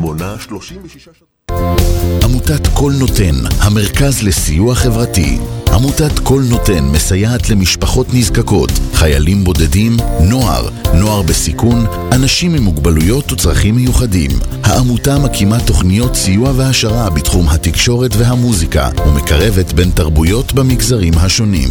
מונה 36... עמותת קול נותן, המרכז לסיוע חברתי. עמותת קול נותן מסייעת למשפחות נזקקות, חיילים בודדים, נוער, נוער בסיכון, אנשים עם מוגבלויות וצרכים מיוחדים. העמותה מקימה תוכניות סיוע והעשרה בתחום התקשורת והמוזיקה ומקרבת בין תרבויות במגזרים השונים.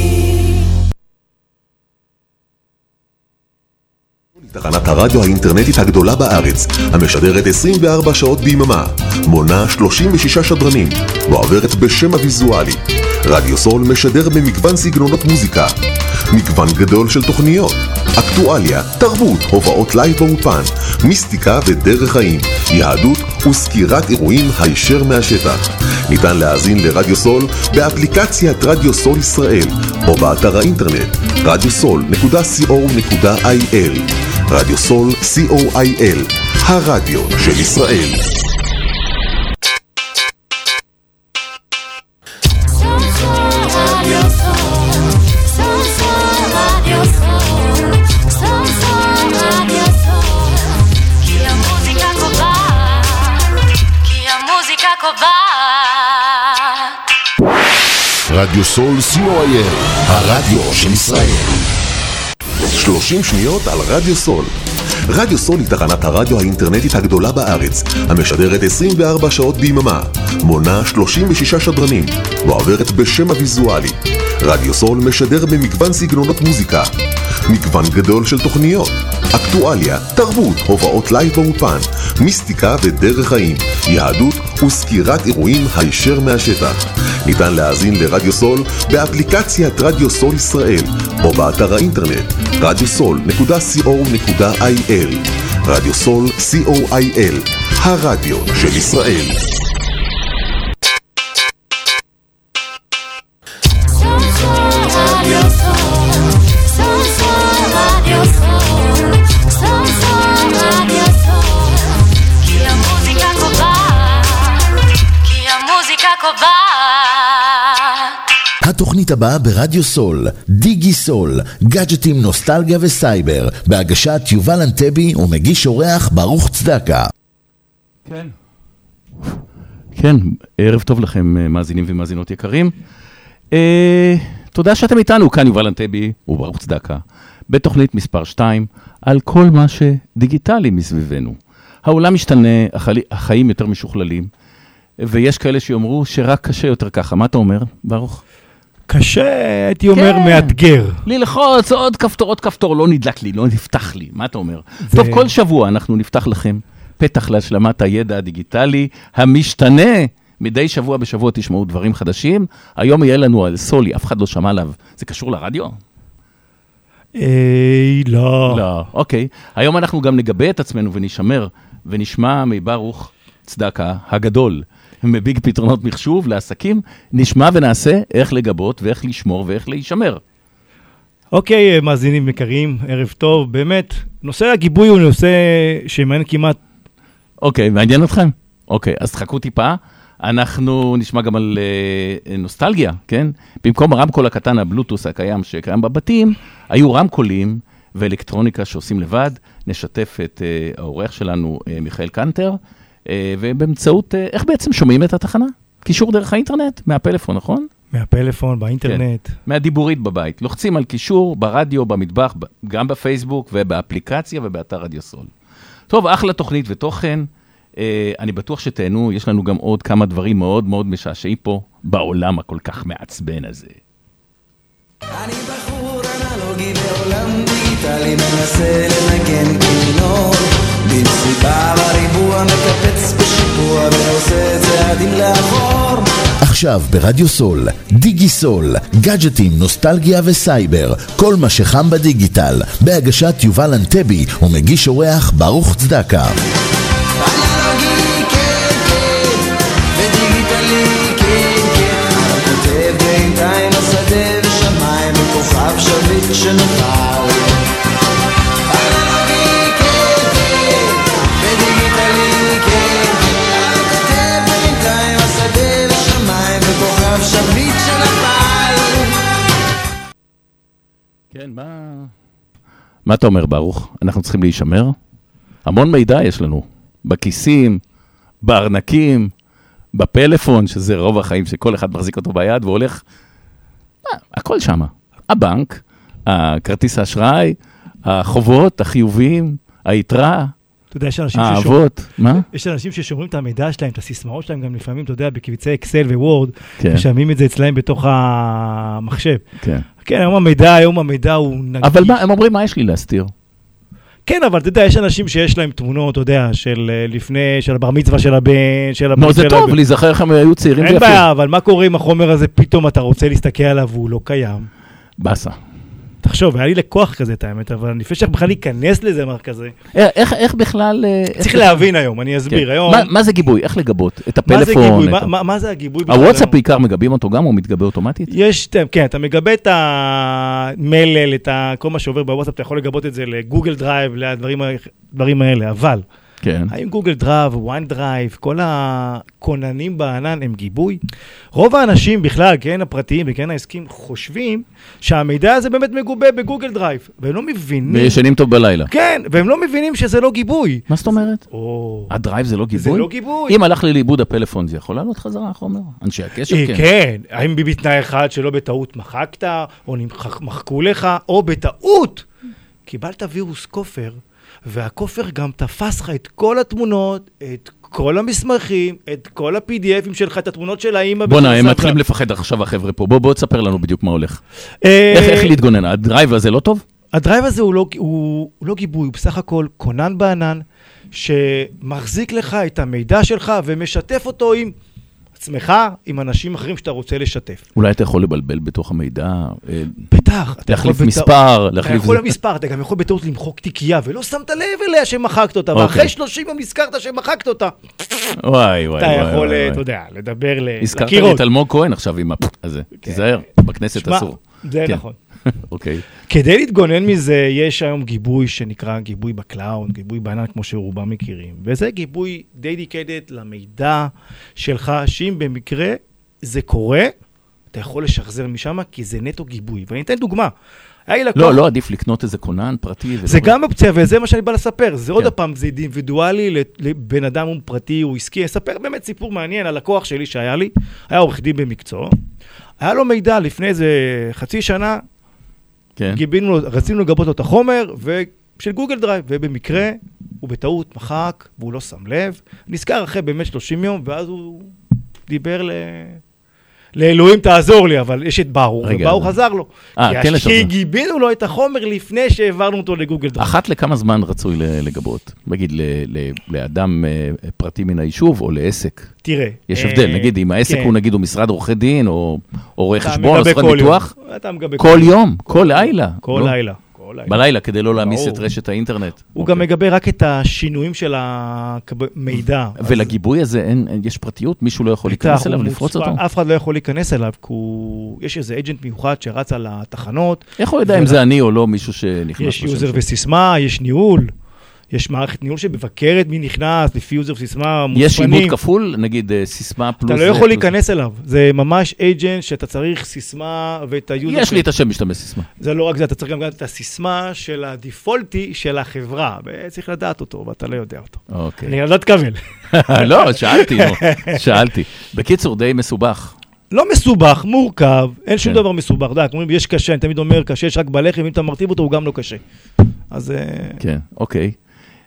תחנת הרדיו האינטרנטית הגדולה בארץ, המשדרת 24 שעות ביממה, מונה 36 שדרנים, ועוברת בשם הוויזואלי. רדיו סול משדר במגוון סגנונות מוזיקה, מגוון גדול של תוכניות, אקטואליה, תרבות, הופעות לייב באולפן, מיסטיקה ודרך חיים, יהדות וסקירת אירועים הישר מהשטח. ניתן להאזין לרדיו סול באפליקציית רדיו סול ישראל, או באתר האינטרנט radiosol.co.il רדיו סול co.il, הרדיו של ישראל. רדיו סול co.il, הרדיו של ישראל. 30 שניות על רדיו סול. רדיו סול היא תחנת הרדיו האינטרנטית הגדולה בארץ, המשדרת 24 שעות ביממה, מונה 36 שדרנים, ועוברת בשם הוויזואלי. רדיו סול משדר במגוון סגנונות מוזיקה, מגוון גדול של תוכניות, אקטואליה, תרבות, הופעות לייב באולפן, מיסטיקה ודרך חיים, יהדות וסקירת אירועים הישר מהשטח. ניתן להאזין לרדיו סול באפליקציית רדיו סול ישראל, או באתר האינטרנט radiosol.co.il רדיו סול co.il, הרדיו של ישראל. הבאה ברדיו סול, דיגי סול, גאדג'טים, נוסטלגיה וסייבר, בהגשת יובל אנטבי ומגיש אורח ברוך צדקה. כן. כן, ערב טוב לכם, אה, מאזינים ומאזינות יקרים. אה, תודה שאתם איתנו, כאן יובל אנטבי וברוך צדקה, בתוכנית מספר 2, על כל מה שדיגיטלי מסביבנו. העולם משתנה, החלי, החיים יותר משוכללים, ויש כאלה שיאמרו שרק קשה יותר ככה. מה אתה אומר, ברוך? קשה, הייתי אומר, כן. מאתגר. ללחוץ עוד כפתור, עוד כפתור, לא נדלק לי, לא נפתח לי, מה אתה אומר? זה- טוב, כל שבוע אנחנו נפתח לכם פתח להשלמת הידע הדיגיטלי המשתנה. מדי שבוע בשבוע תשמעו דברים חדשים. היום יהיה לנו על סולי, אף אחד לא שמע עליו. זה קשור לרדיו? אה, לא. לא. אוקיי. היום אנחנו גם נגבה את עצמנו ונשמר ונשמע מברוך צדקה הגדול, מביג פתרונות מחשוב לעסקים, נשמע ונעשה איך לגבות ואיך לשמור ואיך להישמר. אוקיי, אה, מאזינים יקרים, ערב טוב. באמת, נושא הגיבוי הוא נושא שמעניין כמעט... אוקיי, מעניין אתכם? אוקיי, אז תחכו טיפה. אנחנו נשמע גם על אה, נוסטלגיה, כן? במקום הרמקול הקטן, הבלוטוס הקיים שקיים בבתים, היו רמקולים ואלקטרוניקה שעושים לבד. נשתף את אה, האורח שלנו, אה, מיכאל קנטר, ובאמצעות, אה, איך בעצם שומעים את התחנה? קישור דרך האינטרנט? מהפלאפון, נכון? מהפלאפון, באינטרנט. מהדיבורית בבית. לוחצים על קישור ברדיו, במטבח, גם בפייסבוק ובאפליקציה ובאתר רדיו סול. טוב, אחלה תוכנית ותוכן. אה, אני בטוח שתהנו, יש לנו גם עוד כמה דברים מאוד מאוד משעשעים פה בעולם הכל כך מעצבן הזה. אני בחור אנלוגי בעולם דיגיטלי מנסה לנגן כינור במסיבה בריבוע מקפץ בשיפוע ועושה צעדים לאחור עכשיו ברדיו סול, דיגי סול, גאדג'טים, נוסטלגיה וסייבר, כל מה שחם בדיגיטל, בהגשת יובל אנטבי ומגיש אורח ברוך צדקה. אנלוגי כן, מה... מה אתה אומר, ברוך? אנחנו צריכים להישמר? המון מידע יש לנו. בכיסים, בארנקים, בפלאפון, שזה רוב החיים שכל אחד מחזיק אותו ביד והולך... אה, הכל שמה. הבנק, הכרטיס האשראי, החובות, החיובים, היתרה, אתה יודע, יש אנשים ששומרים... האהבות. מה? יש אנשים ששומרים את המידע שלהם, את הסיסמאות שלהם, גם לפעמים, אתה יודע, בקבצי אקסל וורד, כן. משלמים את זה אצלהם בתוך המחשב. כן. כן, היום המידע, היום המידע הוא נגיש. אבל מה, הם אומרים, מה יש לי להסתיר? כן, אבל אתה יודע, יש אנשים שיש להם תמונות, אתה יודע, של אה, לפני, של הבר מצווה של הבן, של הבר נו, זה של טוב, הבן. להיזכר איך הם היו צעירים אין ויפים. בעיה, אבל מה קורה אם החומר הזה, פתאום אתה רוצה להסתכל עליו והוא לא קיים? באסה. תחשוב, היה לי לקוח כזה, את האמת, אבל לפני שאנחנו בכלל ניכנס לזה, מה כזה, אה, איך, איך בכלל... אה, איך צריך בכלל- להבין היום, אני אסביר. כן. היום, מה, מה זה גיבוי? איך לגבות? את מה זה הפלאפון? גיבוי? את מה- מה- מה זה הגיבוי? הוואטסאפ? בעיקר מגבים אותו גם, או מתגבה אוטומטית? יש, כן, אתה מגבה את המלל, את כל מה שעובר בוואטסאפ, אתה יכול לגבות את זה ל Google Drive, לדברים האלה, אבל כן. האם Google Drive, OneDrive, כל הכוננים בענן הם גיבוי? רוב האנשים בכלל, כן הפרטיים וכן העסקים, חושבים שהמידע הזה באמת מגובה ב Google Drive, והם לא מבינים... וישנים טוב בלילה. כן, והם לא מבינים שזה לא גיבוי. מה זאת אומרת? או... ה drive זה לא גיבוי? זה לא גיבוי. אם הלך לי לאיבוד הפלאפון, זה יכול לעלות חזרה החומר? אנשי הקשר, אה, כן. כן, האם בתנאי אחד שלא בטעות מחקת, או מחקו לך, או בטעות קיבלת וירוס כופר, והכופר גם תפס לך את כל התמונות, את כל המסמכים, את כל ה-PDFים שלך, את התמונות של האימא. בואנה, הם. מתחילים לפחד עכשיו החבר'ה פה. בוא, בוא תספר לנו בדיוק מה הולך. אה, איך איך להתגונן? ה drive הזה לא טוב? הדרייב הזה הוא לא, הוא, הוא לא גיבוי, הוא בסך הכל כונן בענן, שמחזיק לך את המידע שלך ומשתף אותו עם עצמך, עם אנשים אחרים שאתה רוצה לשתף. אולי אתה יכול לבלבל בתוך המידע, אה, בטח. אתה להחליף יכול מספר, אתה להחליף... יכול זה. למספר, אתה גם יכול בטעות למחוק תיקייה, ולא שמת לב אליה שמחקת אותה, אוקיי. ואחרי 30 יום נזכרת שמחקת אותה. וואי, וואי, אתה וואי. יכול, וואי, אה. אתה יודע, לדבר ל- הזכרת לקירות. את אלמוג כהן עכשיו עם. הזה. תיזהר, בכנסת אסור. זה כן. נכון. אוקיי. כדי להתגונן מזה, יש היום גיבוי שנקרא גיבוי ב cloud, גיבוי בענן, כמו שרובם מכירים. וזה גיבוי dedicated למידע שלך, שאם במקרה זה קורה, אתה יכול לשחזר משם, כי זה נטו גיבוי. ואני אתן דוגמה. היה לי לקוח... לא, לא עדיף לקנות איזה כונן פרטי. זה גם אופציה, וזה מה שאני בא לספר. זה עוד כן. פעם, זה אינדיבידואלי לבן אדם הוא פרטי, הוא עסקי. אספר באמת סיפור מעניין על לקוח שלי שהיה לי, היה עורך דין במקצוע. היה לו מידע לפני איזה חצי שנה, כן. גיבינו, רצינו לגבות לו את החומר, ו... של Google Drive, ובמקרה הוא בטעות מחק, והוא לא שם לב. נזכר אחרי באמת 30 יום, ואז הוא דיבר ל... לאלוהים תעזור לי, אבל יש את ברוך, רגע, וברוך עזר לו. אה, כי כן, הש- כי. גיבינו לו את החומר לפני שהעברנו אותו ל Google Drive. אחת לכמה זמן רצוי לגבות? נגיד ל- ל- לאדם אה, פרטי מן היישוב או לעסק? תראה. יש אה, הבדל, נגיד אם העסק כן. הוא נגיד הוא משרד עורכי דין או רואה חשבון או סוכן כל ביטוח, יום. אתה מגבה כל יום, כל לילה. כל לא? לילה. כל לילה. בלילה כדי לא להעמיס. את רשת האינטרנט. הוא אוקיי. גם מגבה רק את השינויים של המידע. ולגיבוי הזה אין, יש פרטיות? מישהו לא יכול להיכנס אליו, לפרוץ אותו? אף אחד לא יכול להיכנס אליו, כי הוא... יש איזה agent מיוחד שרץ על התחנות, איך הוא יודע אם זה אני או לא מישהו שנכנס? יש user? וסיסמה, יש ניהול, יש מערכת ניהול שמבקרת מי נכנס, לפי user וסיסמה מוצפנים. יש עיבוד כפול? נגיד אה, סיסמה פלוס... אתה לא יכול פלוס- להיכנס אליו, זה ממש agent שאתה צריך סיסמה ואת ה user. יש של- לי את השם משתמש סיסמה. זה לא רק זה, אתה צריך גם את הסיסמה של הדיפולטי של החברה, וצריך לדעת אותו, ואתה לא יודע אותו. אוקיי. אני לא תקבל. לא, שאלתי, נו, שאלתי. בקיצור, די מסובך. לא מסובך, מורכב, אין שום כן. דבר מסובך. אתה יודע, אומרים, יש קשה, אני תמיד אומר, קשה יש רק בלחם, אם אתה מרטיב אותו, הוא גם לא קשה. אז... אה, כן, אוקיי.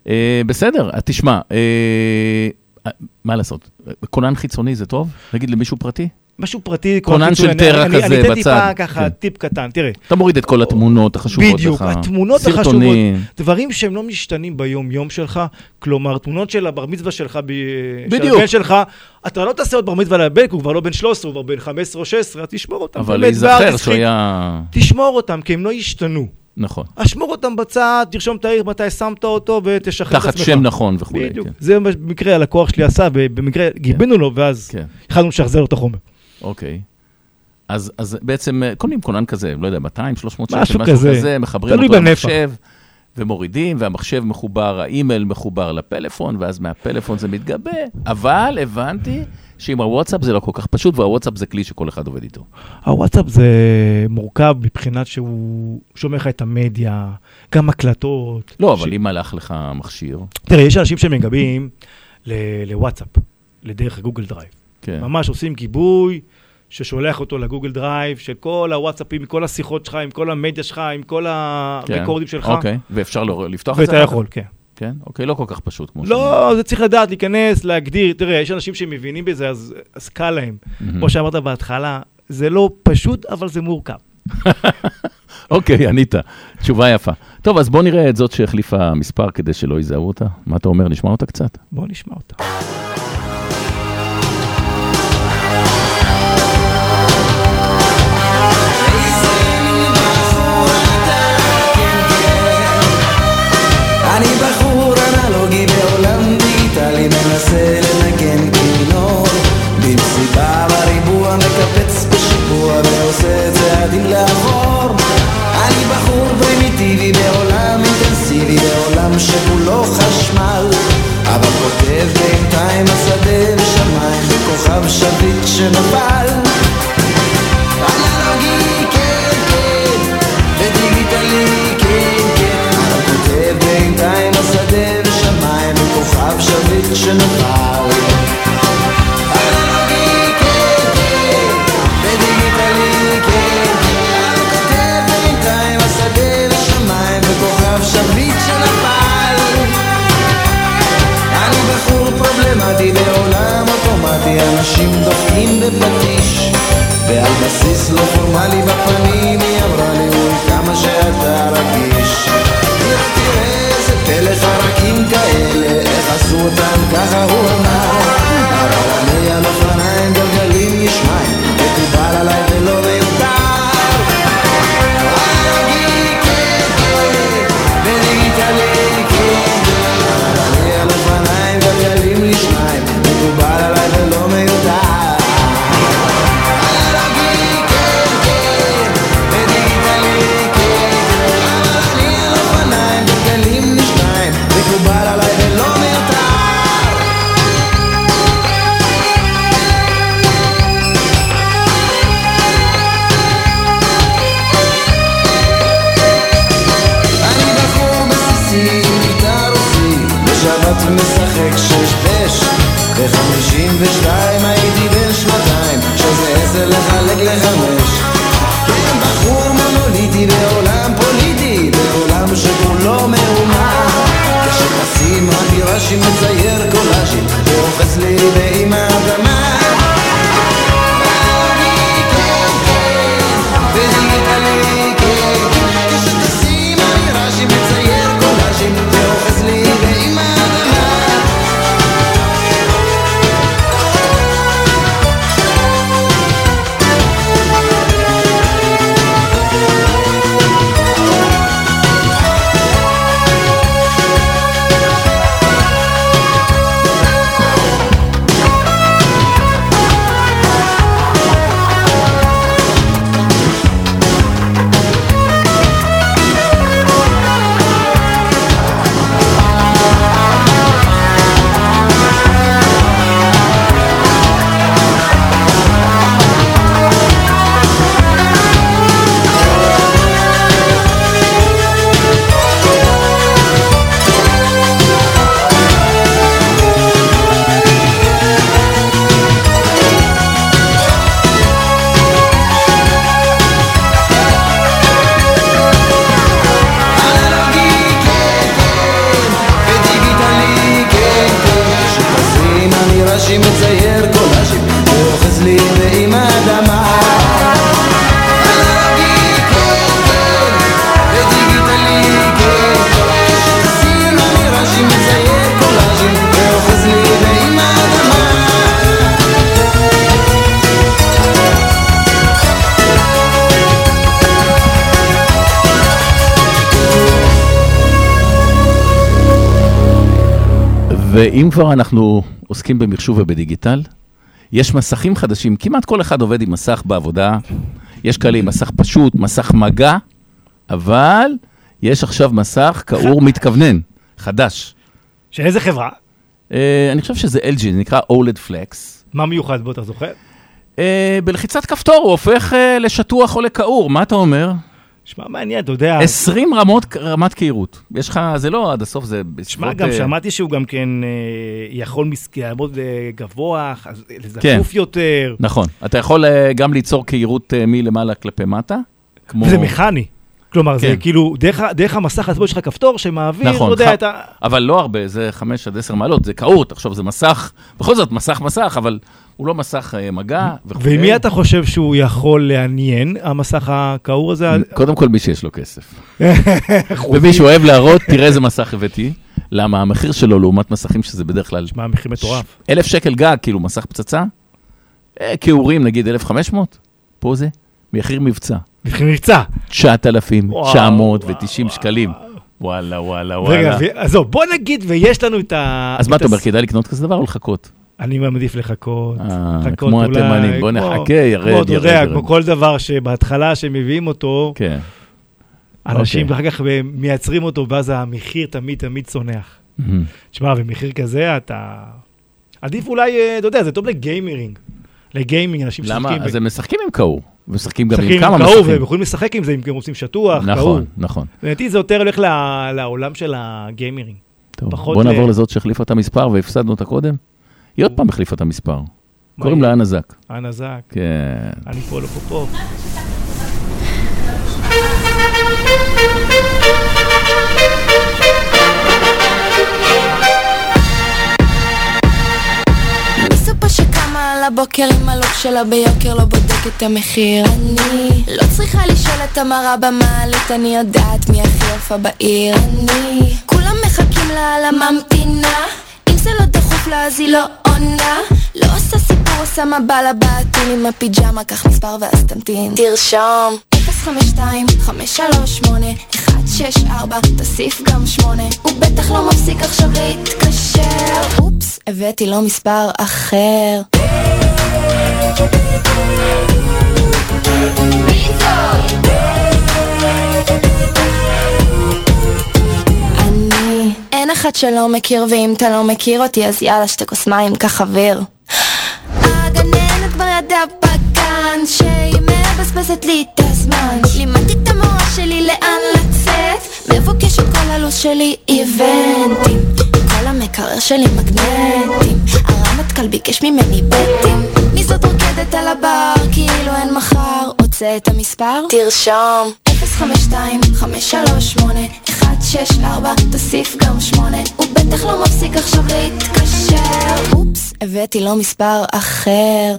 אה, בסדר, אז תשמע, אה, אה, מה לעשות? כונן חיצוני זה טוב? נגיד למישהו פרטי? משהו פרטי, כונן של אני- כזה אני אתן בצד. טיפה ככה, כן. טיפ קטן, תראה. אתה מוריד את כל התמונות החשובות לך. בדיוק, התמונות סרטונים. החשובות, דברים שהם לא משתנים ביום-יום שלך, כלומר, תמונות של הבר מצווה שלך, ב- של בדיוק. הבן שלך, אתה לא תעשה עוד בר מצווה לבן, הוא כבר לא בן 13, הוא כבר בן 15 או 16, אז תשמור אותם. אבל להיזכר שהוא היה... תשמור אותם, כי הם לא ישתנו. נכון. אז שמור אותם בצד, תרשום תאריך מתי שמת אותו ותשחרר את תחת עצמך. שם נכון וכולי. בדיוק. כן. זה מה שבמקרה הלקוח שלי עשה, ובמקרה גיבינו לו, ואז כן, התחלנו לשחזר לו את החומר. אוקיי. אז, אז בעצם אה, קונים כונן כזה, לא יודע, 200, 300 שקל, משהו משהו כזה. כזה, מחברים אותו. למחשב, ומורידים, והמחשב מחובר, האימייל מחובר לפלאפון, ואז מהפלאפון זה מתגבה, אבל הבנתי שעם הוואטסאפ זה לא כל כך פשוט, והוואטסאפ זה כלי שכל אחד עובד איתו. הוואטסאפ זה מורכב מבחינת שהוא שומר לך את המדיה, גם הקלטות. לא, ש- אבל אם הלך לך מכשיר, תראה, יש אנשים שמגבים ל- לוואטסאפ, לדרך Google Drive. כן. ממש עושים גיבוי ששולח אותו ל Google Drive, של כל הוואטסאפים, עם כל השיחות שלך, עם כל המדיה שלך, עם כל. הרקורדים שלך. אוקיי, ואפשר לפתוח את זה? ואתה? יכול, כן. כן, אוקיי, לא כל כך פשוט כמו לא, זה צריך לדעת, להיכנס, להגדיר. תראה, יש אנשים שמבינים בזה, אז, אז קל להם. כמו שאמרת בהתחלה, זה לא פשוט, אבל זה מורכב. אוקיי, ענית. תשובה יפה. טוב, אז בוא נראה את זאת שהחליפה מספר כדי שלא יזהו אותה. מה אתה אומר? נשמע אותה קצת. בואו נשמע אותה. במסיבה ואם כבר אנחנו עוסקים במחשוב ובדיגיטל, יש מסכים חדשים, כמעט כל אחד עובד עם מסך בעבודה. יש כאלה עם מסך פשוט, מסך מגע, אבל יש עכשיו מסך כאור מתכוונן, חדש. של איזה חברה? אה, אני חושב שזה LG, זה נקרא OLED Flex. מה מיוחד בו, אתה זוכר? אה, בלחיצת כפתור הוא הופך אה, לשטוח או לכעור, מה אתה אומר? שמע, מעניין, אתה יודע. 20 רמות, רמת כהירות. יש לך, זה לא עד הסוף, זה בסביבות... שמע, גם אה, שמעתי שהוא גם כן אה, יכול לעמוד אה, גבוה, זה כן. יותר. נכון. אתה יכול גם ליצור כהירות אה, מלמעלה כלפי מטה. כמו... זה מכני. כלומר, זה כן. כאילו, דרך דרך המסך עצמו יש לך כפתור שמעביר, נכון, לא יודע, ח- את ה... אבל לא הרבה, זה 5 עד 10 מעלות, זה כעור, תחשוב, זה מסך, בכל זאת, מסך מסך, אבל הוא לא מסך אה, מגע וכו'. ומי אתה חושב שהוא יכול לעניין, המסך הכעור הזה? קודם כל, מי שיש לו כסף. ומי שאוהב להראות, תראה איזה מסך הבאתי. למה? המחיר שלו לעומת מסכים שזה בדרך כלל... מה, מחיר מטורף. אלף שקל גג, כאילו מסך פצצה. אה, כעורים, נגיד 1,500, פה זה מחיר מבצע. מחיר מבצע. 9,990 שקלים. וואלה, וואלה, רגע, וואלה. ו- עזוב, בוא נגיד ויש לנו את ה... אז מה את אתה אומר, כדאי לקנות כזה דבר או לחכות? אני מעדיף לחכות. אה, לחכות כמו אולי, התימנים, בוא כמו- נחכה, ירד, כמו, אתה ירד, יודע, ירד. כמו כל דבר שבהתחלה שמביאים אותו, כן. אנשים אוקיי. אחר כך מייצרים אותו, ואז המחיר תמיד תמיד צונח. תשמע, במחיר כזה אתה... עדיף אולי, אה, אתה יודע, זה טוב לגיימרינג. לגיימינג, אנשים למה? משחקים. אז הם משחקים עם כעור, ומשחקים גם עם משחקים כמה עם כעור, והם. יכולים לשחק עם זה, אם הם רוצים שטוח, כעור. נכון, נכון. לדעתי זה יותר הולך לעולם של הגיימרינג. טוב, בוא נעבור לזאת שהחליפה את המספר והפסדנו אותה קודם. היא עוד פעם החליפה את המספר. קוראים? לה אנה זק. אנה זק, כן. אני פה לא פה פה. על הבוקר עם הלוק שלה ביוקר לא בודק את המחיר אני לא צריכה לשאול את המראה במעלית אני יודעת מי הכי יפה בעיר אני כולם מחכים לה על הממתינה אם זה לא דחוף לה אז היא לא עונה לא עושה סיפור עושה מבט לבתים עם הפיג'מה קח מספר ואז תמתין. תרשום. 052 538 164 תוסיף גם 8 הוא בטח לא מפסיק עכשיו להתקשר. אופס הבאתי לו מספר אחר. אני אין אחד שלא מכיר ואם אתה לא מכיר אותי אז יאללה שתי כוס מים קח אוויר. הגננת כבר ידעה בגן שהיא מבזבזת לי את הזמן. לימדתי את המורה שלי לאן לצאת. מבוקשת כל הלו"ז שלי איבנטים. כל המקרר שלי מגנטים. הרמטכ"ל ביקש ממני בטים. מי זאת רוקדת על הבר? כאילו אין מחר. רוצה את המספר? תרשום. 052 538 164 תוסיף גם 8 הוא בטח לא מפסיק עכשיו להתקשר. אופס הבאתי לו מספר אחר.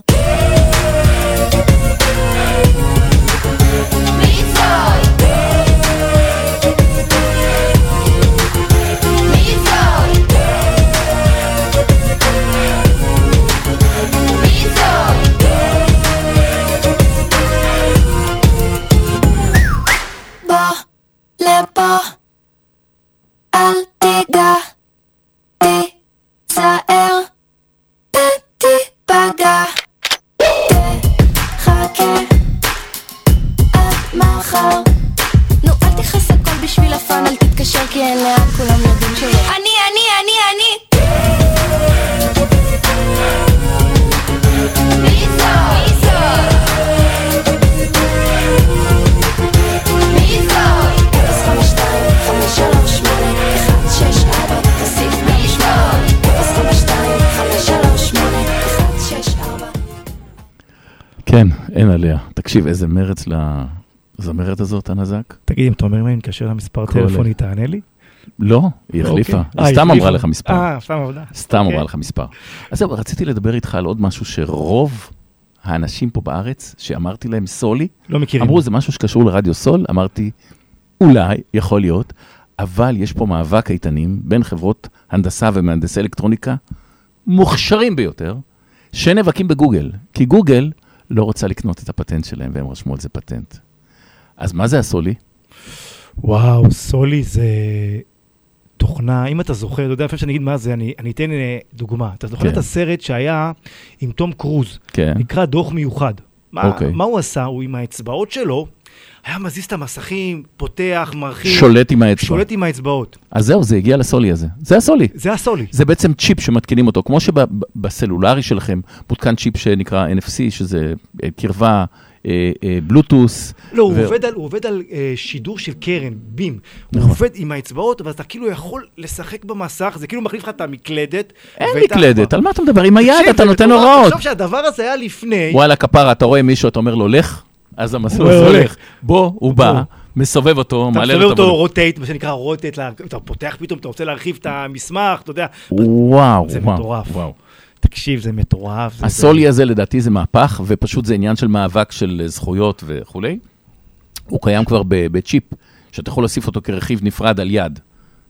אל תיגע תיזהר ותיפגע תחכה עד מחר. נו אל תכעס הכל בשביל הפאן אל תתקשר כי אין לאן כולם יודעים שלא אין עליה. תקשיב, איזה מרץ לזמרת הזאת, אנה זק. תגיד, אם אתה אומר לי, אני מתקשר למספר טלפון, היא תענה לי? לא, היא החליפה. אוקיי. היא אה, סתם החליפה. אמרה לך מספר. אה, סתם עבודה. סתם אוקיי. אמרה לך מספר. אז זהו, רציתי לדבר איתך על עוד משהו שרוב האנשים פה בארץ, שאמרתי להם סולי, לא מכירים. אמרו, זה משהו שקשור לרדיו סול? אמרתי, אולי, יכול להיות, אבל יש פה מאבק איתנים בין חברות הנדסה ומהנדסי אלקטרוניקה מוכשרים ביותר, שנאבקים בגוגל. כי גוגל לא רוצה לקנות את הפטנט שלהם, והם רשמו על זה פטנט. אז מה זה הסולי? וואו, סולי זה תוכנה, אם אתה זוכר, אתה יודע, לפני שאני אגיד מה זה, אני, אני אתן אה, דוגמה. אתה זוכר כן. את הסרט שהיה עם תום קרוז, כן. נקרא דוח מיוחד. מה, אוקיי. מה הוא עשה? הוא עם האצבעות שלו, היה מזיז את המסכים, פותח, מרחיב. שולט עם האצבע. שולט עם האצבעות. אז זהו, זה הגיע לסולי הזה. זה הסולי. זה הסולי. זה בעצם צ'יפ שמתקינים אותו, כמו שבסלולרי שלכם מותקן צ'יפ שנקרא NFC, שזה אה, קרבה, אה, אה, בלוטוס. לא, הוא ו- עובד על, הוא עובד על אה, שידור של קרן, בים. נכון. הוא עובד עם האצבעות, אבל אתה כאילו יכול לשחק במסך, זה כאילו מחליף לך את המקלדת. אין מקלדת, על מה אתה מדבר? עם היד אתה נותן הוראות. תחשוב שהדבר הזה היה לפני, וואלה, כפרה, אתה רואה מישהו, אתה אומר לו, לך, אז המסלול הולך. בוא, הוא בא. מסובב אותו, אתה מעלה מסובב לו את אותו. rotate, מה שנקרא rotate, לה- אתה פותח פתאום, אתה רוצה להרחיב את המסמך, אתה יודע. וואו, זה וואו, מטורף. וואו. תקשיב, זה מטורף. זה- ה Soli הזה לדעתי זה מהפך, ופשוט זה עניין של מאבק של אה, זכויות וכולי. הוא קיים כבר בצ'יפ, שאתה יכול להוסיף אותו כרכיב נפרד על יד.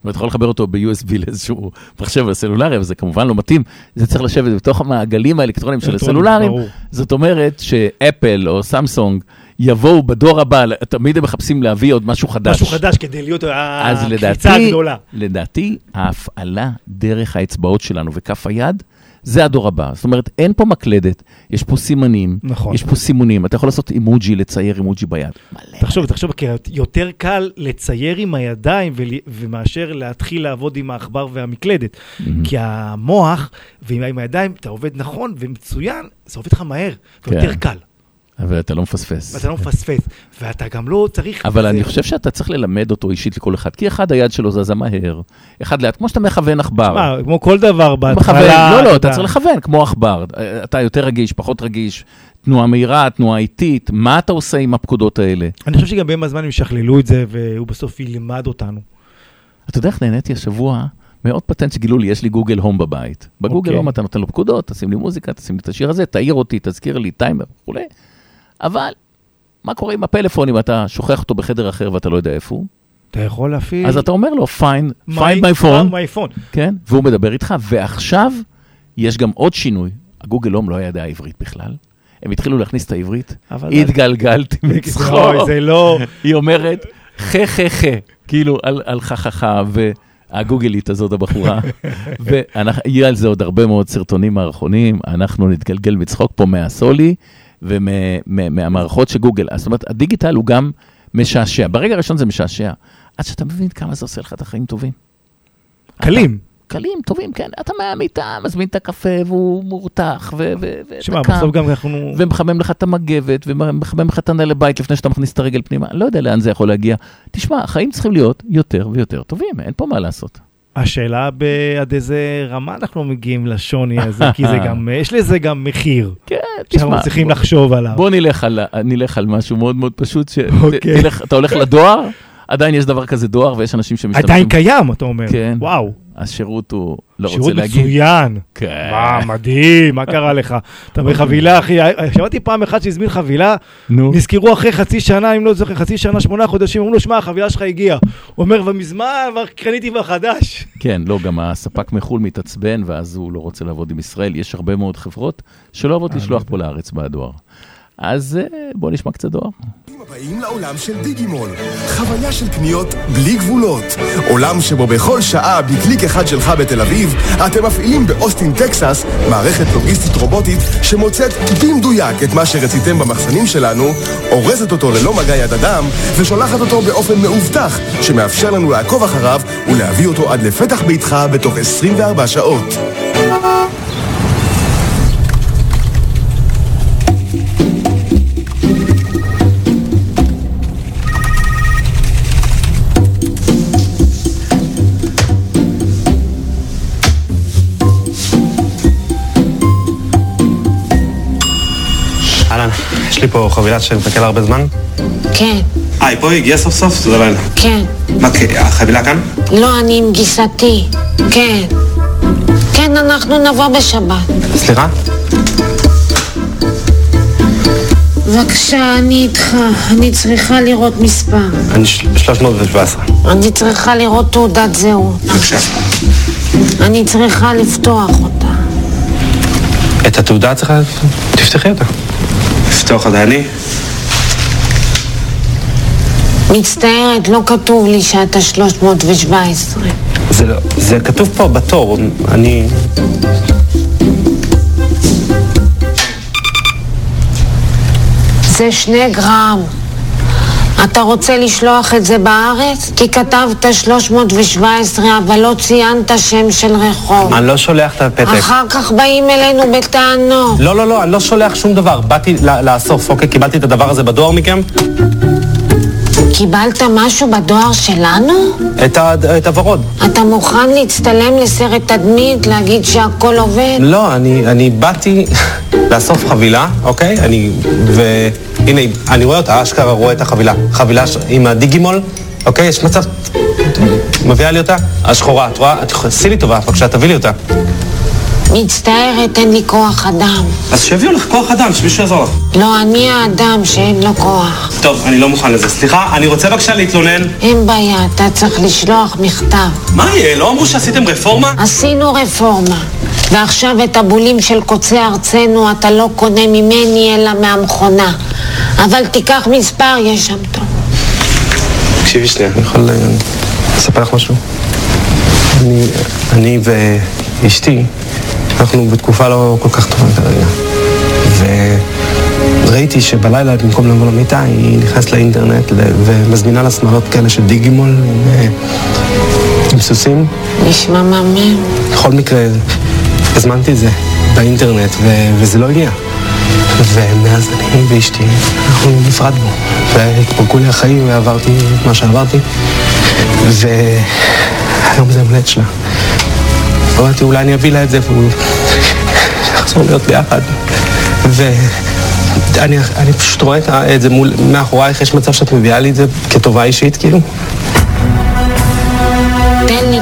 זאת אומרת, אתה יכול לחבר אותו ב-USB לאיזשהו מחשב הסלולרי, אבל זה כמובן לא מתאים. זה צריך לשבת בתוך המעגלים האלקטרוניים של הסלולרים. ברור. זאת אומרת שאפל או סמסונג יבואו בדור הבא, תמיד הם מחפשים להביא עוד משהו חדש. משהו חדש כדי להיות אז הקפיצה הגדולה. לדעתי, ההפעלה דרך האצבעות שלנו וכף היד, זה הדור הבא. זאת אומרת, אין פה מקלדת, יש פה סימנים, נכון. יש פה סימונים, אתה יכול לעשות אימוג'י, לצייר אימוג'י ביד. מלא. תחשוב, תחשוב, כי יותר קל לצייר עם הידיים ול- ומאשר להתחיל לעבוד עם העכבר והמקלדת. כי המוח ועם עם הידיים, אתה עובד נכון ומצוין, זה עובד לך מהר, כן. קל, אבל אתה לא מפספס. ואתה לא מפספס, ואתה גם לא צריך... אבל אני חושב שאתה צריך ללמד אותו אישית לכל אחד, כי אחד היד שלו זזה מהר, אחד לאט, כמו שאתה מכוון עכבר. מה, כמו כל דבר בהתחלה... לא, לא, אתה. צריך לכוון, כמו עכבר. אתה יותר רגיש, פחות רגיש, תנועה מהירה, תנועה איטית, מה אתה עושה עם הפקודות האלה? אני חושב שגם בין הזמן הם ישכללו את זה, והוא בסוף ילמד אותנו. אתה יודע איך נהניתי השבוע מעוד פטנט שגילו לי, יש לי גוגל הום בבית. בגוגל אוקיי. הום אתה נותן לו פקודות, תשים לי מוזיקה, תשים לי את השיר הזה, תעיר אותי, תזכיר לי, טיימר וכולי. אבל, מה קורה עם הפלאפון אם אתה שוכח אותו בחדר אחר ואתה לא יודע איפה הוא? אתה יכול להפעיל... אז אתה אומר לו, find, My- find my phone, my phone. כן? והוא מדבר איתך, ועכשיו יש גם עוד שינוי. הגוגל הום לא ידע עברית בכלל. הם התחילו להכניס את העברית, התגלגלתי מצחוק. זה לא... היא אומרת, חה חה חה, כאילו על, על חה, והגוגלית הזאת הבחורה, ויהיה על זה עוד הרבה מאוד סרטונים מערכונים, אנחנו נתגלגל מצחוק פה מהסולי ומהמערכות של גוגל. זאת אומרת, הדיגיטל הוא גם משעשע. ברגע הראשון זה משעשע, עד שאתה מבין כמה זה עושה לך את החיים טובים. קלים. קלים, טובים, כן. אתה מהמיטה, מזמין את הקפה והוא מורתח, ו- ואתה שמע. בסוף גם אנחנו... ומחמם לך את המגבת, ומחמם לך את הנעל לבית לפני שאתה מכניס את הרגל פנימה, לא יודע לאן זה יכול להגיע. תשמע, החיים צריכים להיות יותר ויותר טובים, אין פה מה לעשות. השאלה עד איזה רמה אנחנו מגיעים לשוני הזה, כי זה גם, יש לזה גם מחיר. כן, שאנחנו תשמע, צריכים בוא- לחשוב עליו. בוא נלך על, נלך על משהו מאוד מאוד פשוט, אוקיי. שאתה הולך לדואר, עדיין יש דבר כזה דואר, ויש אנשים שמשתמשים. עדיין קיים, אתה אומר. כן. וואו, השירות הוא, לא רוצה שירות להגיד. מצוין. כן. מה, מדהים, מה קרה לך? אתה בחבילה, אחי, שמעתי פעם אחת שהזמין חבילה, נו. נזכרו אחרי חצי שנה, אם לא זוכר, חצי שנה, שמונה חודשים, אמרו לו, שמע, החבילה שלך הגיעה. הוא אומר, ומזמן, כבר קניתי כבר חדש. כן, לא, גם הספק מחו"ל מתעצבן, ואז הוא לא רוצה לעבוד עם ישראל. יש הרבה מאוד חברות שלא אוהבות לשלוח פה לארץ בדואר. אז אה, בוא נשמע קצת דואר. הבאים לעולם של דיגימול. חוויה של קניות בלי גבולות. עולם שבו בכל שעה, בקליק אחד שלך בתל אביב, אתם מפעילים באוסטין, טקסס, מערכת לוגיסטית רובוטית שמוצאת במדויק את מה שרציתם במחסנים שלנו, אורזת אותו ללא מגע יד אדם, ושולחת אותו באופן מאובטח, שמאפשר לנו לעקוב אחריו ולהביא אותו עד לפתח ביתך בתוך 24 שעות. יש לי פה חבילה שמחכה לה הרבה זמן. כן, אה, היא פה הגיעה סוף סוף? תודה לאל. כן. מה, החבילה כאן? לא, אני עם גיסתי. כן. כן, אנחנו נבוא בשבת. סליחה? בבקשה, אני איתך. אני צריכה לראות מספר. אני ש- 317. אני צריכה לראות תעודת זהות. בבקשה. אני צריכה לפתוח אותה. את התעודה צריכה... תפתחי אותה. לפתוח אני? מצטערת, לא כתוב לי שאתה 317. זה לא... זה כתוב פה בתור. אני... זה שני גרם. אתה רוצה לשלוח את זה בארץ? כי כתבת 317, אבל לא ציינת שם של רחוב. אני לא שולח את הפתק. אחר כך באים אלינו בטענות. לא, לא, לא, אני לא שולח שום דבר. באתי לאסוף, אוקיי? קיבלתי את הדבר הזה בדואר מכם? קיבלת משהו בדואר שלנו? את ה- את הוורוד. אתה מוכן להצטלם לסרט תדמית, להגיד שהכל עובד? לא, אני, אני באתי לאסוף חבילה, אוקיי? אני... והנה, אני רואה אותה, אשכרה רואה את החבילה. חבילה. עם הדיגימול, אוקיי? יש מצב... מביאה לי אותה? השחורה, את רואה? עשי לי טובה, בבקשה, תביא לי אותה. מצטערת, אין לי כוח אדם. אז שיביאו לך כוח אדם, שמישהו יעזור לך. לא, אני האדם שאין לו כוח. טוב, אני לא מוכן לזה. סליחה, אני רוצה בבקשה להתלונן. אין בעיה, אתה צריך לשלוח מכתב. מה יהיה? לא אמרו שעשיתם רפורמה? עשינו רפורמה, ועכשיו את הבולים של קוצי ארצנו אתה לא קונה ממני אלא מהמכונה. אבל תיקח מספר, יש שם טוב. תקשיבי שנייה, אני יכול אה, לספר לך משהו? אני, אני ואשתי, אנחנו בתקופה לא כל כך טובה כרגע. וראיתי שבלילה, במקום לבוא למיטה, היא נכנסת לאינטרנט ומזמינה לה שמלות כאלה של דיגימול עם, אה, עם סוסים. נשמע מהמם. בכל מקרה, הזמנתי את זה באינטרנט, ו- וזה לא הגיע. ומאז אני ואשתי, אנחנו נפרדנו. והתפרקו לי החיים ועברתי את מה שעברתי. והיום זה המולדת שלה. אמרתי, אולי אני אביא לה את זה והוא נחזור להיות ביחד. ואני אני פשוט רואה את את זה מול, מאחורייך, יש מצב שאת מביאה לי את זה כטובה אישית, כאילו? תן לי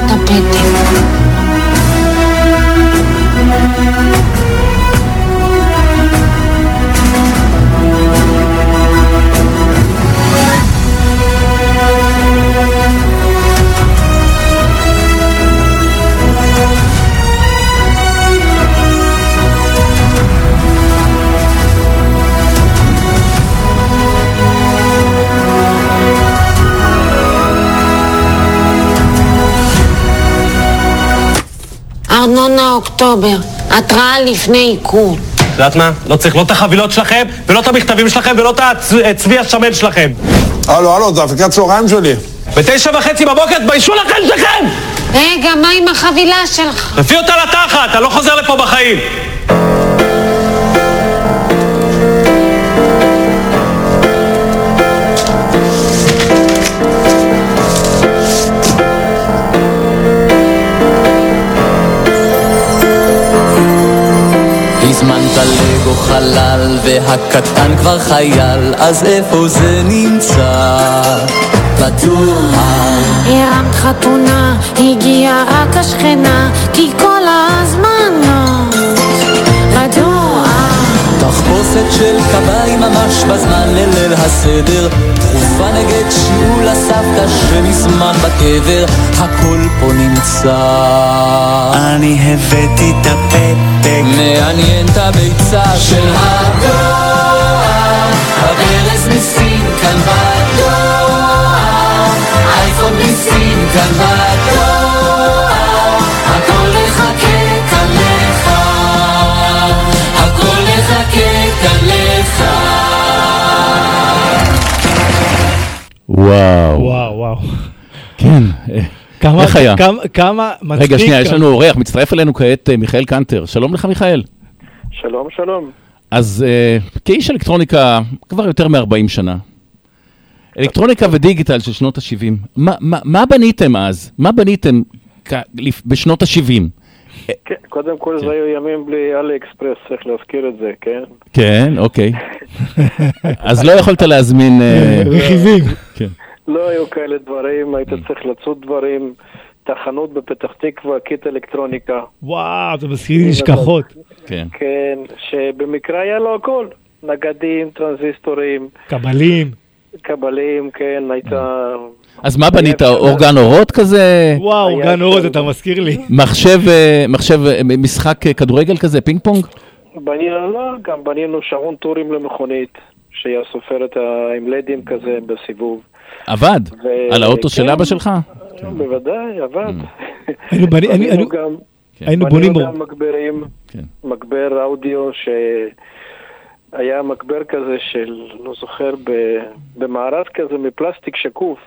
אוקטובר, התראה לפני עיקול. את יודעת מה? לא צריך לא את החבילות שלכם, ולא את המכתבים שלכם, ולא את הצ- הצבי השמן שלכם. הלו, הלו, זה הפקת צהריים שלי. בתשע וחצי בבוקר תביישו לכם שלכם! רגע, מה עם החבילה שלך? תביא אותה לתחת, אני לא חוזר לפה בחיים! הזמנת לגו חלל והקטן כבר חייל, אז איפה זה נמצא? בטוח. הרמת חתונה, הגיעה רק השכנה, כי כל הזמן לא. מדוע? תחפושת של כבאי ממש בזמן לליל הסדר תכופה נגד שיעול הסבתא שמזמן בקבר הכל פה נמצא. אני הבאתי את הפתק. מעניין את הביצה של הדואר. הברז מסין כאן בדואר. אייפון מסין כאן בדואר וואו. וואו, וואו. כן. כמה, איך היה? כמה, כמה מצחיק. רגע, שנייה, יש כמה- לנו אורח, מצטרף אלינו כעת אה, מיכאל קנטר. שלום לך, מיכאל. שלום, שלום. אז אה, כאיש אלקטרוניקה כבר יותר מ-40 שנה, אלקטרוניקה ודיגיטל של שנות ה-70, מה, מה, מה בניתם אז? מה בניתם בשנות ה-70? כן, קודם כל זה היו ימים בלי אלי אקספרס, צריך להזכיר את זה, כן? כן, אוקיי. אז לא יכולת להזמין... אה, רכיבים. כן. לא היו כאלה דברים, היית צריך לצוד דברים, חנות בפתח תקווה, קיט אלקטרוניקה. וואו, זה מזכיר לי נשכחות. כן. כן, שבמקרה היה לו הכל, נגדים, טרנזיסטורים, קבלים. קבלים, כן, הייתה... אז מה בנית? אורגן אורות כזה? וואו, אורגן אורות, אתה מזכיר לי. מחשב, אה, מחשב, אה, משחק אה, כדורגל כזה, פינג פונג? בנינו, לא, גם בנינו שעון טורים למכונית, שהיה סופרת ה- עם לדים כזה בסיבוב. עבד? על האוטו של כן. אבא שלך? בוודאי, עבד. היינו בני- היינו- בנינו היינו- גם- היינו בנינו בונים גם מגברים, כן. מגבר אודיו ש... היה מגבר כזה של, לא זוכר, ב- במארז כזה מפלסטיק שקוף.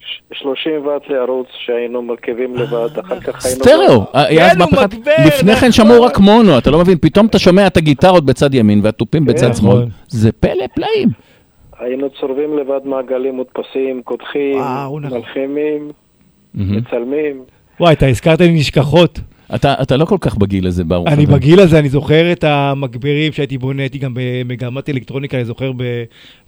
ש- 30 ואט לערוץ שהיינו מרכיבים לבד, אחר כך היינו... סטריאו, היה אז כן, מגבר, לפני כן נכון. שמעו רק מונו, אתה לא מבין, פתאום אתה שומע את הגיטרות בצד ימין והתופים בצד שמאל, נכון. זה פלא פלאים. היינו צורבים לבד מעגלים מודפסים, קודחים, נכון. מלחימים. מצלמים. וואי, אתה הזכרת לי נשכחות. אתה אתה לא כל כך בגיל הזה, ברוך. אני אתה. בגיל הזה, אני זוכר את המגברים שהייתי בונה, הייתי גם במגמת אלקטרוניקה, אני זוכר ב-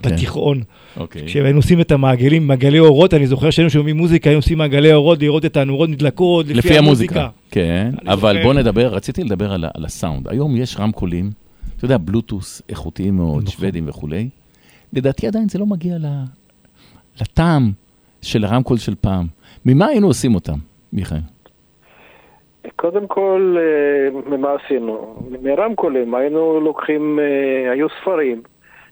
כן. בתיכון. אוקיי. כשהיינו עושים את המעגלים, מעגלי אורות, אני זוכר שהיינו שומעים מוזיקה, היינו עושים מעגלי אורות, לראות את הנורות נדלקות, לפי, לפי המוזיקה. כן, אני אבל זוכר. בוא נדבר, רציתי לדבר על על הסאונד. היום יש רמקולים, אתה יודע, בלוטוס איכותיים מאוד, נכון. שוודים וכולי. לדעתי עדיין זה לא מגיע ל- לטעם של הרמקול של פעם. ממה היינו עושים אותם, מיכאל? קודם כל, אה, ממה עשינו? מרמקולים, היינו לוקחים, אה, היו ספרים,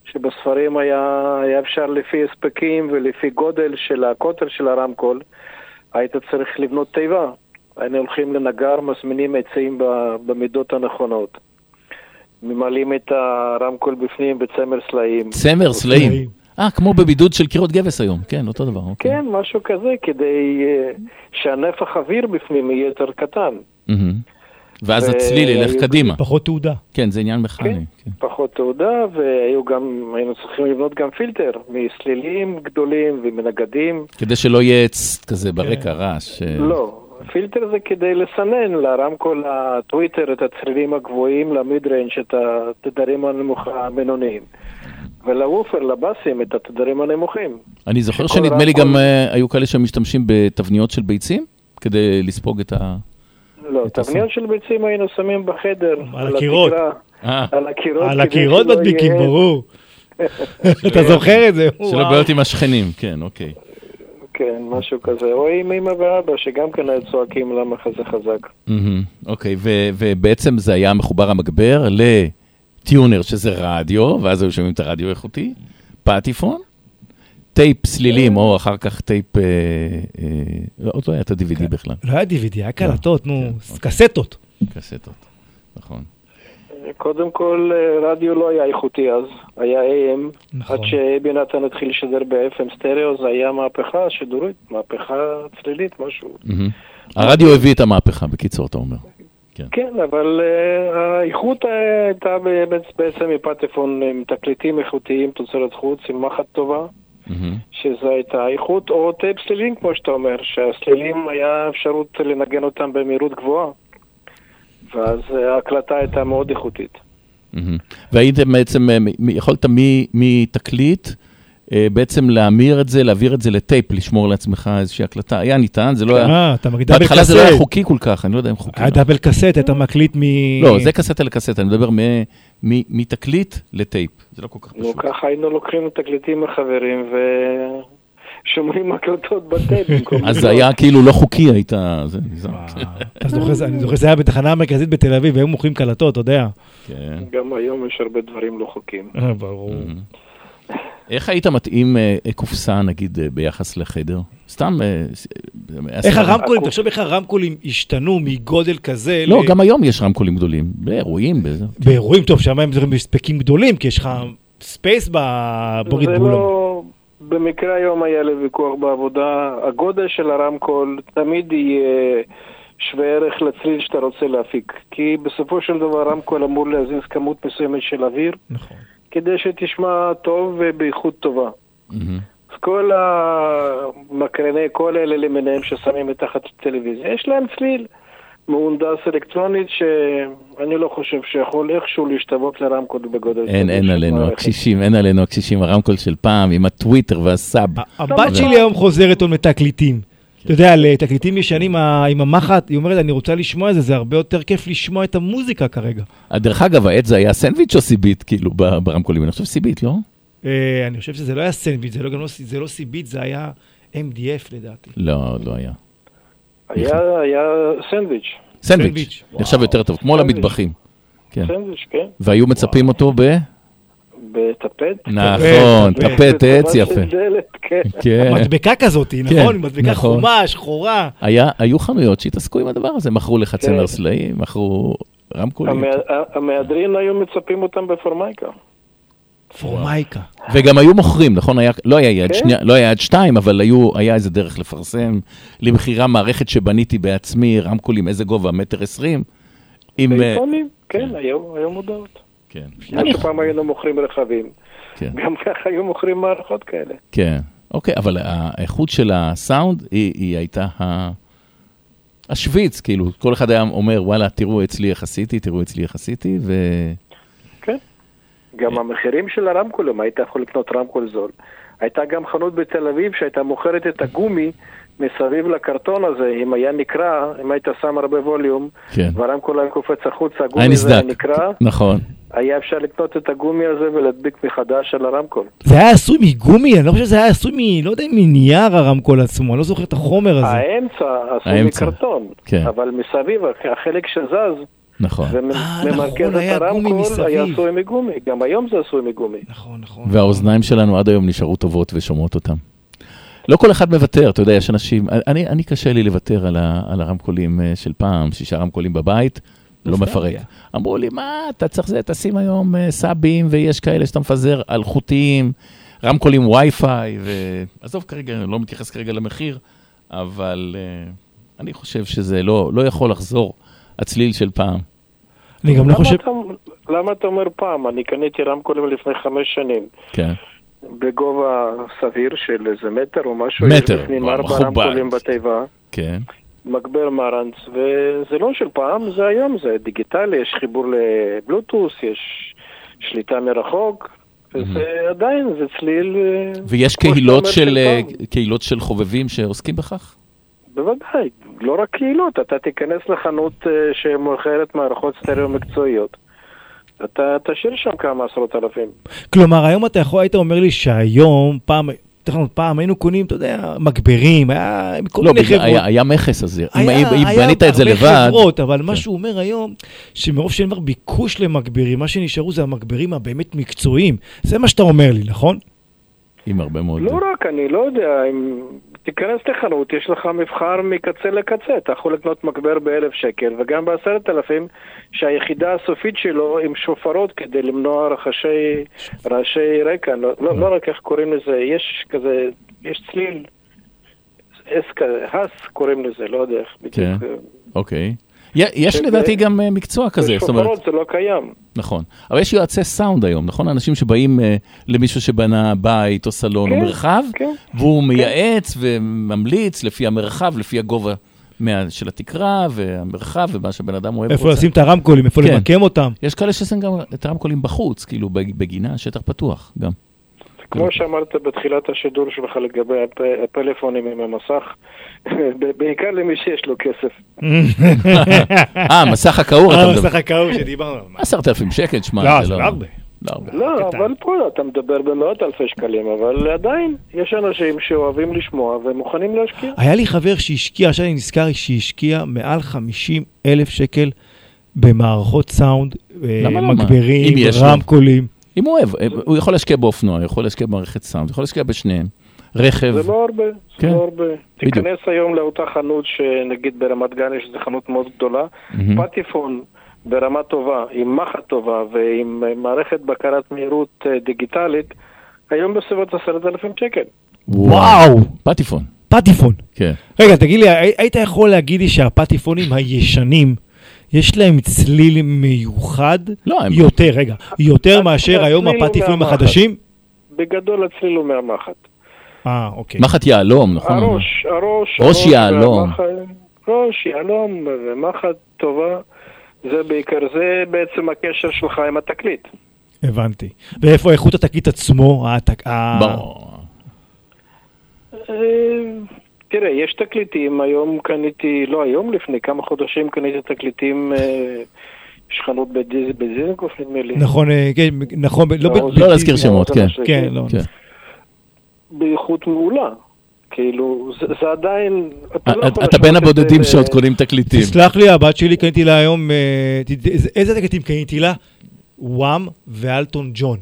שבספרים היה, היה אפשר לפי הספקים ולפי גודל של הקוטר של הרמקול, היית צריך לבנות תיבה. היינו הולכים לנגר, מזמינים עצים במידות הנכונות. ממלאים את הרמקול בפנים בצמר סלעים. צמר סלעים. אה, כמו בבידוד של קירות גבס היום, כן, אותו דבר. אוקיי. כן, משהו כזה, כדי אה, שהנפח אוויר בפנים יהיה יותר קטן. ואז ו- הצליל ילך היו- קדימה. פחות תעודה. כן, זה עניין מכני. כן. פחות תעודה, והיו גם, היינו צריכים לבנות גם פילטר מסלילים גדולים ומנגדים. כדי שלא יהיה עץ כזה ברקע, רעש. אה, לא, פילטר זה כדי לסנן לרמקול הטוויטר את הצלילים הגבוהים, ל mid range את התדרים הנמוך- הבינוניים. ול woofer, לבאסים, את התדרים הנמוכים. אני זוכר שנדמה לי גם אה, היו כאלה שמשתמשים בתבניות של ביצים, כדי לספוג את ה... לא. תבניות של ביצים היינו שמים בחדר, על הקירות. אה, על הקירות. על הקירות מדביקים, ברור. אתה זוכר את זה? שלא וואו. בעיות עם השכנים, כן, אוקיי. כן, משהו כזה. או עם אמא ואבא, שגם כן היו צועקים למה זה חזק. אוקיי, ו- ובעצם זה היה מחובר המגבר לטיונר, שזה רדיו, ואז היו שומעים את הרדיו האיכותי, פטיפון, טייפ צלילים, או אחר כך טייפ... אה, אה, לא, עוד לא היה את ה-DVD בכלל, לא היה DVD, היה קלטות, נו, כן, קסטות. קסטות, נכון. קודם כל, אה, רדיו לא היה איכותי אז, היה AM. נכון. עד שאבי נתן התחיל לשדר ב-FM סטריאו, זה היה מהפכה שידורית, מהפכה צלילית, משהו. הרדיו הביא את המהפכה, בקיצור, אתה אומר. כן, אבל אה, האיכות אה, הייתה בעצם מפטפון עם תקליטים איכותיים, תוצרת חוץ, עם מחט טובה, מהמם. שזו הייתה האיכות, או טייפ סלילים, כמו שאתה אומר, שהסלילים היה אפשרות לנגן אותם במהירות גבוהה. ואז אה, ההקלטה הייתה מאוד איכותית. מהמם. והייתם בעצם, אה, מ- יכולת מ- מתקליט, אה, בעצם להמיר את זה, להעביר את זה לטייפ, לשמור לעצמך איזושהי הקלטה. היה ניתן, זה לא היה... אה, אתה מגדל בהתחלה זה לא היה. חוקי כל כך, אני לא יודע אם חוקי. היה double cassette, אתה מקליט מ... לא, זה קסטה לקסטה, אני מדבר מ- מ- מתקליט לטייפ. זה לא כל כך נו, פשוט. ככה היינו לוקחים תקליטים מחברים ושומעים הקלטות בטייפ במקום... אז זה. היה כאילו לא חוקי, היית... אני זוכר שזה היה בתחנה המרכזית בתל אביב, והיו מוכרים קלטות, אתה יודע. כן. גם היום יש הרבה דברים לא חוקיים. אה, ברור. איך היית מתאים אה, אה, קופסה, נגיד, אה, ביחס לחדר? סתם... איך הרמקולים, תחשוב איך הרמקולים השתנו מגודל כזה. לא, גם היום יש רמקולים גדולים, באירועים, בזה. באירועים טוב, שם הם דברים בהספקים גדולים, כי יש לך space בבורית זה. לא... במקרה היום היה לי ויכוח בעבודה, הגודל של הרמקול תמיד יהיה שווה ערך לצליל שאתה רוצה להפיק. כי בסופו של דבר רמקול אמור להזיז כמות מסוימת של אוויר, נכון. כדי שתשמע טוב ובאיכות טובה. אז כל המקרני קול האלה למיניהם ששמים מתחת לטלוויזיה, יש להם צליל מהונדס אלקטרונית שאני לא חושב שיכול איכשהו להשתוות לרמקול בגודל אין, אין עלינו. הקשישים, אין עלינו הקשישים, הרמקול של פעם, עם הטוויטר והסאב. הבת שלי היום חוזרת עוד מתקליטים. אתה יודע, לתקליטים ישנים עם המחט, היא אומרת, אני רוצה לשמוע את זה, זה הרבה יותר כיף לשמוע את המוזיקה כרגע. אה, דרך אגב, העט זה היה סנדוויץ' או סיבית, כאילו, ברמקולים? אני חושב סיבית, לא? אה, אני חושב שזה לא היה סנדוויץ', זה לא גם לא לא סיבית, זה היה MDF לדעתי. לא, לא היה. היה, היה סנדוויץ'. סנדוויץ', נחשב יותר טוב, כמו. למטבחים. כן. סנדוויץ', כן. והיו מצפים אותו ב... בטפט. נכון, טפט עץ יפה. כן. כן. מדבקה כזאת, כן, נכון? מדבקה נכון. חומה, שחורה. היה, היו חנויות שהתעסקו עם הדבר הזה, מכרו לך כן. צמר סלעים, מכרו רמקולים. המה- המהדרין היו מצפים אותם בפורמייקה. פורמייקה. וגם היו מוכרים, נכון? לא היה יד כן. שנייה, לא היה יד שתיים, אבל היה איזה דרך לפרסם. למכירה מערכת שבניתי בעצמי, רמקולים, איזה גובה? מטר עשרים? עם... אה, בעיתונים, כן, היו מודעות. כן. כמו שפעם היינו מוכרים רכבים, כן. גם ככה היו מוכרים מערכות כאלה. כן, אוקיי, אבל האיכות של הסאונד, היא, היא הייתה ה... השוויץ, כאילו, כל אחד היה אומר, וואלה, תראו אצלי איך עשיתי, תראו אצלי איך עשיתי, ו... כן. גם המחירים של הרמקולים, היית יכול לקנות רמקול זול. הייתה גם חנות בתל אביב שהייתה מוכרת את הגומי מסביב לקרטון הזה, אם היה נקרע, אם היית שם הרבה ווליום, כן. והרמקול היה קופץ החוצה, הגומי הזה היה. נקרע, נכון. היה אפשר לקנות את הגומי הזה ולהדביק מחדש על הרמקול. זה היה עשוי מגומי, אני לא חושב שזה היה עשוי מ... לא יודע, מנייר הרמקול עצמו, אני לא זוכר את החומר הזה. האמצע עשוי האמצע. מקרטון, כן. אבל מסביב, החלק שזז, נכון. וממרכז נכון, היה את גומי הרמקול. היה עשוי מגומי, גם היום זה עשוי מגומי. נכון, נכון. והאוזניים שלנו עד היום נשארו טובות ושומעות אותם. לא כל אחד מוותר, אתה יודע, יש אנשים, אני, אני קשה לי לוותר על, ה, על הרמקולים אה, של פעם, שישה רמקולים בבית, לא מפרק. אמרו לי, מה, אתה צריך זה, תשים היום אה, סאבים, ויש כאלה שאתה מפזר אלחוטיים, רמקולים וי-פיי, ועזוב כרגע, אני לא מתייחס כרגע למחיר, אבל אה, אני חושב שזה לא, לא יכול לחזור, הצליל של פעם. אני גם לא חושב... אתה- למה אתה אומר פעם? אני קניתי רמקולים לפני חמש שנים. כן. בגובה סביר של איזה מטר או משהו, מטר, יש בפנים ארבע מכובד. רמקולים בתיבה, כן. מגבר מרנץ, וזה לא של פעם, זה היום, זה דיגיטלי, יש חיבור לבלוטוס, יש שליטה מרחוק, וזה עדיין, זה צליל... אה, ויש קהילות של, אה. קהילות של חובבים שעוסקים בכך? בוודאי, לא רק קהילות, אתה תיכנס לחנות אה, שמוכרת מערכות סטריאו מקצועיות. אתה תשאיר שם כמה עשרות אלפים. כלומר, היום אתה יכול, היית אומר לי שהיום, פעם, תכף, פעם היינו קונים, אתה יודע, מגברים, היה כל לא, מיני חברות. היה, היה מכס אז, אם, היה- אם היה בנית את זה הרבה לבד, חברות, אבל מה שהוא אומר היום, שמרוב שאין כבר ביקוש למגברים, מה שנשארו זה המגברים הבאמת מקצועיים. זה מה שאתה אומר לי, נכון? עם הרבה מאוד... לא רק, אני לא יודע, אם תיכנס לחנות, יש לך מבחר מקצה לקצה, אתה יכול לקנות מגבר באלף שקל, וגם בעשרת אלפים, שהיחידה הסופית שלו עם שופרות כדי למנוע רחשי, רעשי רקע, לא, לא, לא רק איך קוראים לזה, יש כזה, יש צליל, אס הס קוראים לזה, לא יודע איך כן, בדיוק. אוקיי. י- יש שזה- לדעתי גם אה, מקצוע כזה, זאת אומרת, בשופרות זה לא קיים. נכון. אבל יש יועצי סאונד היום, נכון? אנשים שבאים אה, למישהו שבנה בית או סלון או כן, מרחב, כן. והוא מייעץ וממליץ לפי המרחב, לפי הגובה מה- של התקרה והמרחב ומה שבן אדם אוהב. איפה. לשים את הרמקולים, איפה כן. למקם אותם. יש כאלה ששמים גם את הרמקולים בחוץ, כאילו בגינה, שטח פתוח גם. כמו שאמרת בתחילת השידור שלך לגבי הפ- הפלאפונים עם המסך, בעיקר למי שיש לו כסף. אה, מסך הכעור אתה אה, מדבר. מסך הכעור שדיברנו עליו. עשרת אלפים שקל, שמע, לא, זה לא... לא הרבה. לא. לא, אבל פה אתה מדבר במאות אלפי שקלים, אבל עדיין יש אנשים שאוהבים לשמוע ומוכנים להשקיע. היה לי חבר שהשקיע, עכשיו אני נזכר שהשקיע מעל 50 אלף שקל במערכות סאונד, אה, לא? מגברים. רמקולים. אם הוא אוהב, הוא יכול להשקיע באופנוע, הוא יכול להשקיע במערכת סאונד, הוא יכול להשקיע בשניהם. רכב, זה לא הרבה, זה כן. לא הרבה. בדיוק. תיכנס היום לאותה חנות שנגיד ברמת גן יש איזו חנות מאוד גדולה, מהמם. פטיפון ברמה טובה, עם מחט טובה ועם אה, מערכת בקרת מהירות אה, דיגיטלית, היום בסביבות עשרת אלפים שקל. וואו! פטיפון. פטיפון. כן. רגע, תגיד לי, הי- היית יכול להגיד לי שהפטיפונים הישנים, יש להם צליל מיוחד? לא, הם... יותר, רגע, יותר מאשר היום מהמחט. החדשים? בגדול הצליל הוא מהמחט. אה, אוקיי. מחט יהלום, נכון? הראש, הראש, ראש יהלום. ראש יהלום ומחט טובה, זה בעיקר, זה בעצם הקשר שלך עם התקליט. הבנתי. ואיפה איכות התקליט עצמו? ברור. אה, תראה, יש תקליטים, היום קניתי, לא היום, לפני כמה חודשים קניתי תקליטים, אה, יש חנות בדיז- בדיזנגוף נדמה לי. נכון, אה, כן, נכון, לא לא, להזכיר שמות, כן. כן, לא. כן. באיכות מעולה. כאילו, זה, זה עדיין... אתה, לא יכול אתה בין הבודדים שעוד קונים תקליטים. תסלח לי, הבת שלי קניתי לה היום, אה, איזה- תקליטים קניתי לה? וואם ואלטון ג'ון.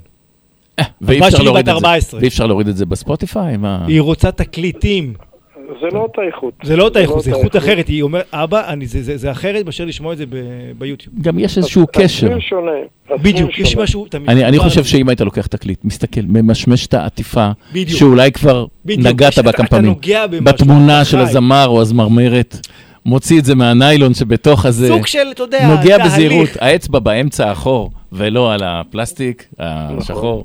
ואי אפשר להוריד את זה. 14. ואי אפשר להוריד את זה בספוטיפיי? מה? היא רוצה תקליטים. זה לא אותה איכות. זה לא אותה איכות, זה איכות אחרת. היא אומרת, אבא, אני- זה- זה זה אחרת מאשר לשמוע את זה ב- ביוטיוב. גם יש איזשהו קשר. הסים שונה. בדיוק, יש. משהו, אני, חושב. שאם היית לוקח תקליט, מסתכל, ממשמש את העטיפה, בדיוק. שאולי כבר בדיוק, נגעת בה כמה פעמים, בתמונה של. הזמר או הזמרמרת, מוציא את זה מהניילון שבתוך הזה, סוג של, אתה יודע, נוגע תהליך. בזהירות, האצבע באמצע האחור, ולא על הפלסטיק השחור.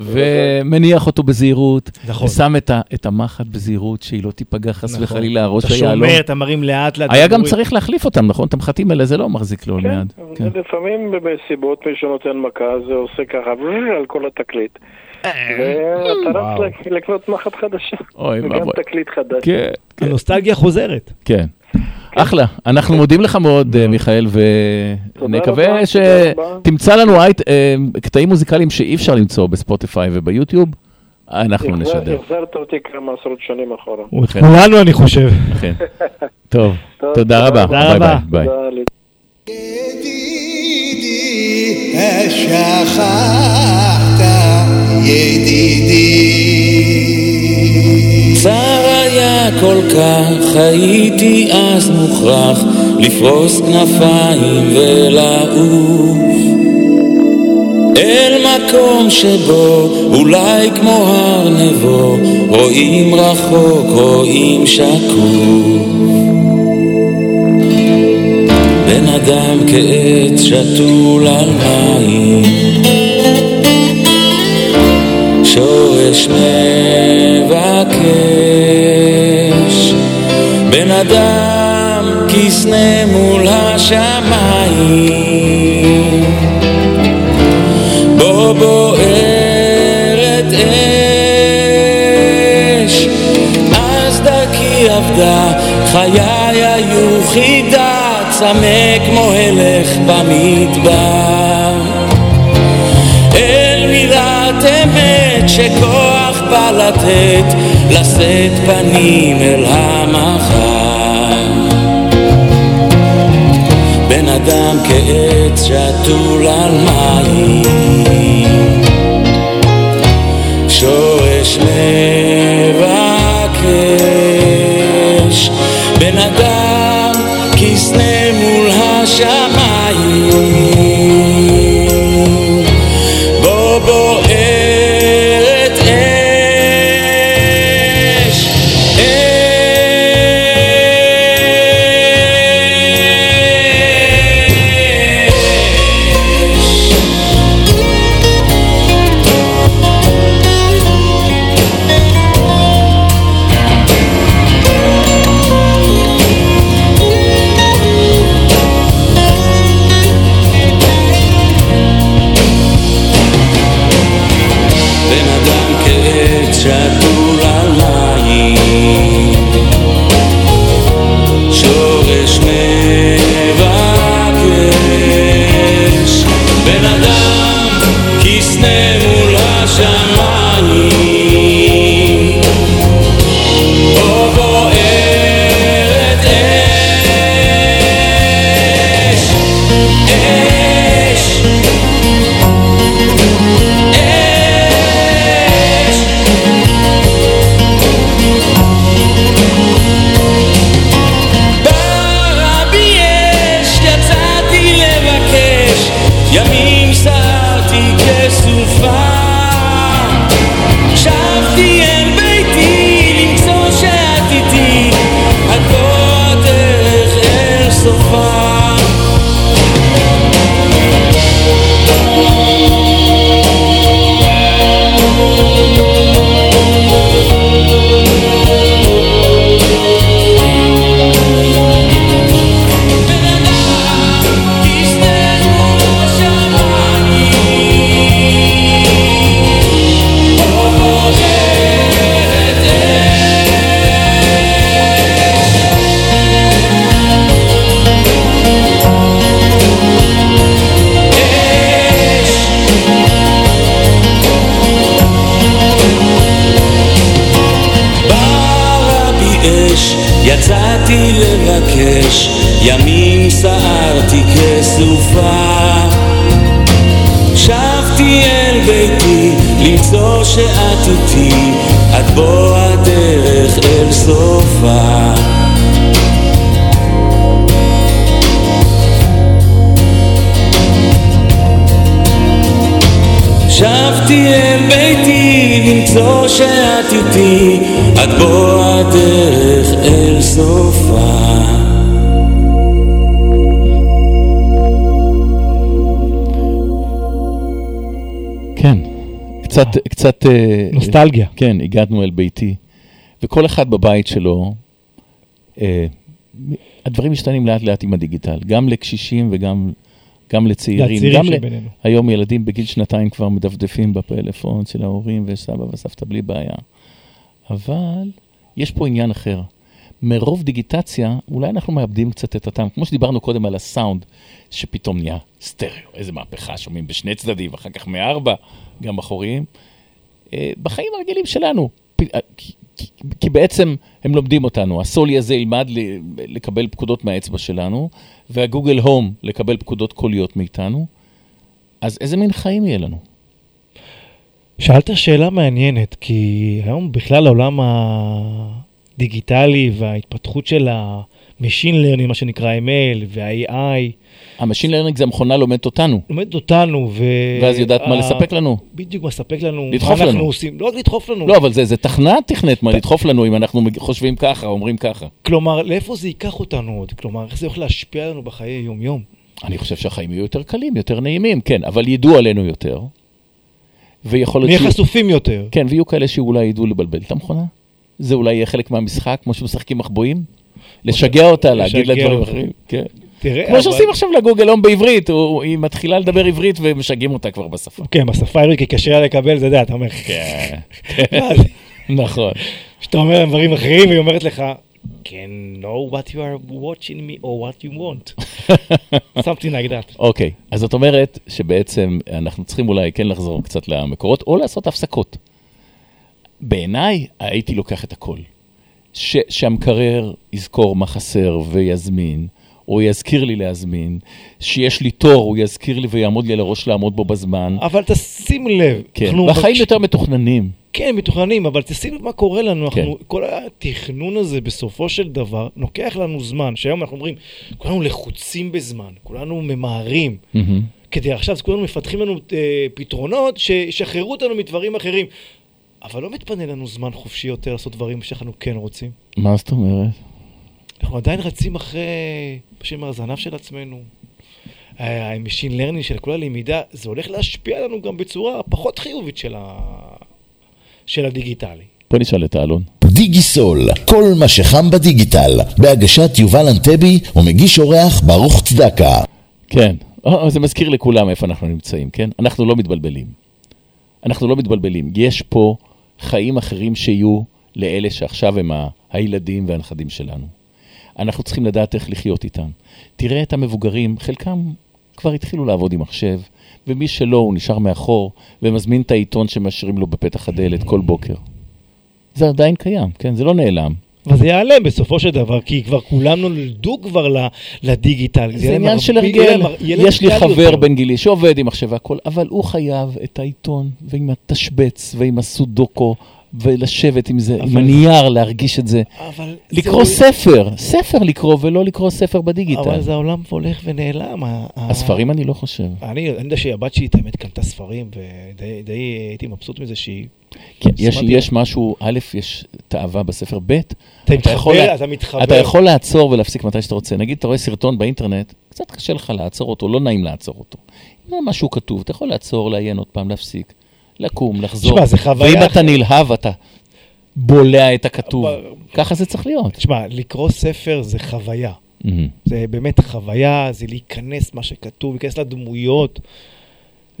ומניח אותו בזהירות, נכון. ושם את, ה, את המחט בזהירות, שהיא לא תיפגע חס נכון. וחלילה, הראש אתה היהלום. שומר, אתה מרים לאט לאט. היה גם. צריך להחליף אותם, נכון? את המחטים האלה זה לא מחזיק לעולמי עד. כן. לפעמים בסיבות מישהו נותן מכה, זה עושה ככה על כל התקליט. אה, ואתה וואו. רץ לק- לקנות מחט חדשה. אוי וגם ואבוי. תקליט חדש. כן, כן. הנוסטלגיה חוזרת. כן. אחלה, אנחנו מודים לך מאוד, אה, מיכאל, ונקווה שתמצא לנו אה, קטעים מוזיקליים שאי אפשר למצוא בספוטיפיי וביוטיוב, אנחנו נשדר. החזרת אותי כמה עשרות שנים אחורה. כן. כולנו, אני חושב. כן. טוב, תודה רבה. תודה רבה. ביי. ידידי צר היה כל כך, הייתי אז מוכרח לפרוס כנפיים ולעוף. אל מקום שבו אולי כמו הר נבו רואים רחוק, רואים שקוף. בן אדם כעץ שתול על מים שורש מבקש. בן אדם כסנה מול השמיים. בו בוערת אש אז דרכי עבדה חיי היו חידה צמא כמו הלך במדבר. אל מילת אמת בא לתת לשאת פנים אל המחר. בן אדם כעץ שתול על מים שורש מבקש בן אדם כסנה מול השמיים מול קצת, קצת... אה, נוסטלגיה. כן, הגענו אל ביתי. וכל אחד בבית שלו, אה, הדברים משתנים לאט לאט עם הדיגיטל, גם לקשישים וגם גם לצעירים. לצעירים גם ל- שבינינו. היום ילדים בגיל שנתיים כבר מדפדפים בפלאפון של ההורים וסבא וסבתא בלי בעיה. אבל יש פה עניין אחר. מרוב דיגיטציה, אולי אנחנו מאבדים קצת את הטעם. כמו שדיברנו קודם על הסאונד, שפתאום נהיה סטריאו, איזה מהפכה, שומעים בשני צדדים, אחר כך מארבע, גם אחוריים. אה, בחיים הרגילים שלנו, אה, כי- כי- כי בעצם הם לומדים אותנו. הסולי הזה ילמד לקבל פקודות מהאצבע שלנו, והגוגל הום לקבל פקודות קוליות מאיתנו. אז איזה מין חיים יהיה לנו? שאלת שאלה מעניינת, כי היום בכלל העולם הדיגיטלי וההתפתחות של ה-Machine Learning, מה שנקרא ML וה-AI, ה machine learning זה המכונה לומדת אותנו, לומדת אותנו, ו... ואז יודעת מה לספק לנו. בדיוק מספק לנו, לדחוף מה אנחנו לנו. עושים, לא רק לדחוף לנו. לא, אבל זה, זה תכנה תכנת מה לדחוף לנו אם אנחנו חושבים ככה, אומרים ככה. כלומר, לאיפה זה ייקח אותנו עוד? כלומר, איך זה יכול להשפיע עלינו בחיי יום-יום? אני חושב שהחיים יהיו יותר קלים, יותר נעימים, כן, אבל ידעו עלינו יותר. ויכול להיות נהיה חשופים יותר. כן, ויהיו כאלה שאולי ידעו לבלבל את המכונה. זה אולי יהיה חלק מהמשחק, כמו שמשחקים מחבואים. לשגע אותה, להגיד לה דברים. אחרים. כן. תראה, כמו אבל- שעושים עכשיו לגוגל הום בעברית, הוא- היא מתחילה לדבר עברית ומשגעים אותה כבר בשפה. כן, בשפה העברית, כי קשה לה לקבל, אתה יודע, אתה אומר, כן. זה? נכון. כשאתה אומר דברים אחרים, והיא אומרת לך, can know what you are watching me or what you want. something like that. אוקיי, אז זאת אומרת שבעצם אנחנו צריכים אולי כן לחזור קצת למקורות, או לעשות הפסקות. בעיניי הייתי לוקח את הכל. ש- שהמקרר יזכור מה חסר ויזמין, או יזכיר לי להזמין, שיש לי תור, הוא יזכיר לי ויעמוד לי על הראש לעמוד בו בזמן. אבל תשים לב, כן, והחיים מבקש- יותר מתוכננים. כן, מתוכננים, אבל תשים לב מה קורה לנו, כן. אנחנו, כל התכנון הזה בסופו של דבר, לוקח לנו זמן, שהיום אנחנו אומרים, כולנו לחוצים בזמן, כולנו ממהרים. מהמם. כדי עכשיו, אז כולנו מפתחים לנו אה, פתרונות שישחררו אותנו מדברים אחרים. אבל לא מתפנה לנו זמן חופשי יותר לעשות דברים שאנחנו כן רוצים. מה זאת אומרת? אנחנו עדיין רצים אחרי, בשם הזנב של עצמנו. ה-Machine Learning של כל הלמידה, זה הולך להשפיע עלינו גם בצורה פחות חיובית של, ה... של הדיגיטלי. בוא נשאל את האלון. דיגיסול, כל מה שחם בדיגיטל, בהגשת יובל אנטבי ומגיש אורח ברוך צדקה. כן, אה, זה מזכיר לכולם איפה אנחנו נמצאים, כן? אנחנו לא מתבלבלים. אנחנו לא מתבלבלים. יש פה חיים אחרים שיהיו לאלה שעכשיו הם הילדים והנכדים שלנו. אנחנו צריכים לדעת איך לחיות איתם. תראה את המבוגרים, חלקם כבר התחילו לעבוד עם מחשב, ומי שלא, הוא נשאר מאחור ומזמין את העיתון שמשאירים לו בפתח הדלת כל בוקר. זה עדיין קיים, כן? זה לא נעלם. אבל זה ייעלם בסופו של דבר, כי כבר כולם נולדו כבר לדיגיטל. זה עניין של הרגל. יש לי חבר. בן גילי שעובד עם מחשב והכל, אבל הוא חייב את העיתון ועם התשבץ ועם הסודוקו ולשבת עם זה, עם אבל- הנייר, להרגיש את זה. אבל לקרוא זה- ספר, ספר לקרוא ולא לקרוא ספר בדיגיטל. אבל זה העולם הולך ונעלם. ה- ה- הספרים אני לא חושב. אני אני יודע שהבת שלי, האמת, קנתה ספרים, ודי די הייתי מבסוט מזה שהיא... כן, יש, יש משהו, א', יש תאווה בספר, ב', אתה מתחבר, יכול לה- אתה מתחבר. אתה יכול לעצור ולהפסיק מתי שאתה רוצה. נגיד, אתה רואה סרטון באינטרנט, קצת קשה לך לעצור אותו, לא נעים לעצור אותו. אם זה משהו כתוב, אתה יכול לעצור, לעיין עוד פעם, להפסיק, לקום, לחזור. שמע, זה חוויה ואם אתה. נלהב, אתה בולע את הכתוב. ככה זה צריך להיות. תשמע, לקרוא ספר זה חוויה. זה באמת חוויה, זה להיכנס מה שכתוב, להיכנס לדמויות.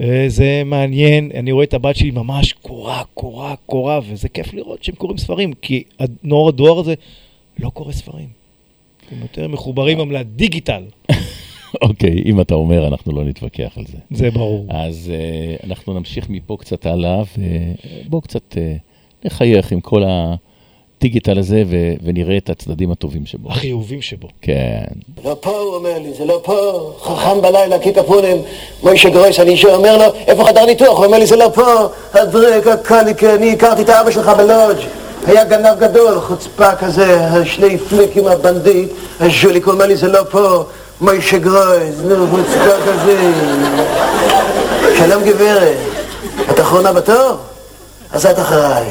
אה, זה מעניין, אני רואה את הבת שלי ממש קורא, קורא, קורא, וזה כיף לראות שהם קוראים ספרים, כי הנוער הדואר הזה לא קורא ספרים. הם יותר מחוברים גם לדיגיטל. אוקיי, אם אתה אומר, אנחנו לא נתווכח על זה. זה ברור. אז uh, אנחנו נמשיך מפה קצת הלאה, ובואו קצת uh, נחייך עם כל הדיגיטל הזה ו- ונראה את הצדדים הטובים שבו. החיובים שבו. כן. לא פה, הוא אומר לי, זה לא פה, חכם בלילה, כיפה פונים, מוישה גרויס, אני שואל, אומר לו, איפה חדר ניתוח? הוא אומר לי, זה לא פה, הדרק, הקליק, אני הכרתי את האבא שלך בלודג', היה גנב גדול, חוצפה כזה, שני פליקים הבנדיט, הז'וליק, הוא אומר לי, זה לא פה, מוישה גרויס, נו, חוצפה כזה. שלום גברת, את אחרונה בתור? אז את אחריי.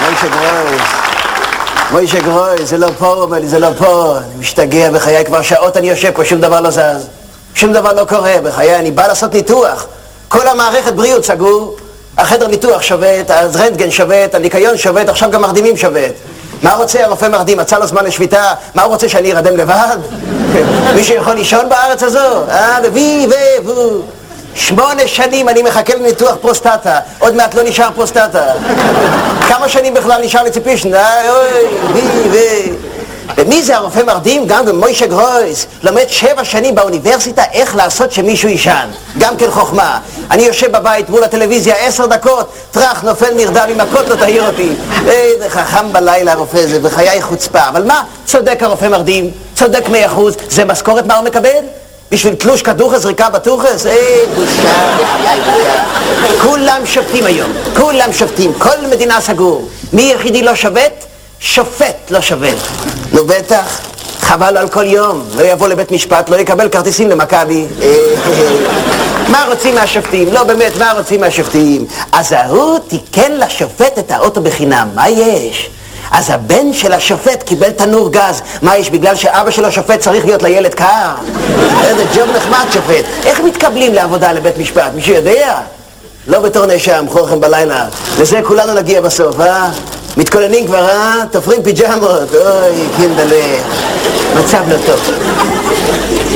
מוישה גרויס, מוישה גרויס, זה לא פה, הוא אומר לי, זה לא פה, אני משתגע בחיי, כבר שעות אני יושב פה, שום דבר לא זז, שום דבר לא קורה בחיי, אני בא לעשות ניתוח, כל המערכת בריאות סגור, החדר ניתוח שובת, הרנטגן שובת, הניקיון שובת, עכשיו גם מרדימים שובת. מה רוצה הרופא מרדים? מצא לו זמן לשביתה? מה הוא רוצה, שאני ארדם לבד? מישהו יכול לישון בארץ הזו? אה, וי ובו. שמונה שנים אני מחכה לניתוח פרוסטטה, עוד מעט לא נשאר פרוסטטה. כמה שנים בכלל נשאר לציפישן? אה, אוי, וי וי. ומי זה הרופא מרדים? גם במוישה גרויס. לומד שבע שנים באוניברסיטה איך לעשות שמישהו יישן. גם כן חוכמה. אני יושב בבית מול הטלוויזיה עשר דקות, טראח, נופל נרדם עם מכות, לא תעיר אותי. איזה חכם בלילה הרופא הזה, בחיי חוצפה. אבל מה? צודק הרופא מרדים, צודק מאה אחוז. זה משכורת מה הוא מקבל? בשביל תלוש כדוכה זריקה בטוחס? אה, בושה, בושה. כולם שופטים היום, כולם שופטים, כל מדינה סגור. מי יחידי לא שובת? שופט לא שובת. נו בטח, חבל על כל יום, לא יבוא לבית משפט, לא יקבל כרטיסים למכבי. אה, מה רוצים מהשופטים? לא באמת, מה רוצים מהשופטים? אז ההוא תיקן לשופט את האוטו בחינם, מה יש? אז הבן של השופט קיבל תנור גז. מה יש, בגלל שאבא של השופט צריך להיות לילד קר? איזה ג'וב נחמד שופט. איך מתקבלים לעבודה לבית משפט? מישהו יודע? לא בתור נאשם, חורכם בלילה. לזה כולנו נגיע בסוף, אה? מתכוננים כבר, אה? תופרים פיג'מות, אוי, קינדלה. מצב לא טוב.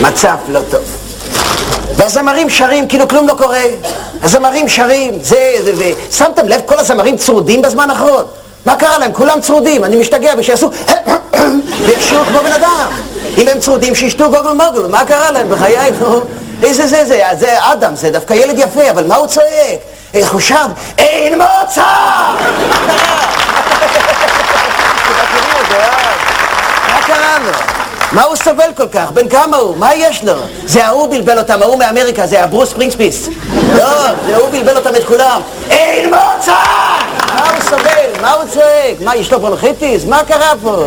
מצב לא טוב. והזמרים שרים כאילו כלום לא קורה. הזמרים שרים, זה, זה, זה. שמתם לב, כל הזמרים צרודים בזמן האחרון? מה קרה להם? כולם צרודים, אני משתגע, ושיעשו וישרו כמו בן אדם. אם הם צרודים, שישתו גוגל מוגל, מה קרה להם? בחיי, נו. איזה זה זה? זה אדם, זה דווקא ילד יפה, אבל מה הוא צועק? איך הוא שם? אין מוצא! מה קרה לו? מה הוא סובל כל כך? בן כמה הוא? מה יש לו? זה ההוא בלבל אותם, ההוא מאמריקה, זה הברוס פרינגספיס. לא, זה ההוא בלבל אותם את כולם. אין מוצא! מה הוא סובל? מה הוא צועק? מה, יש לו ברונכיט? מה קרה פה?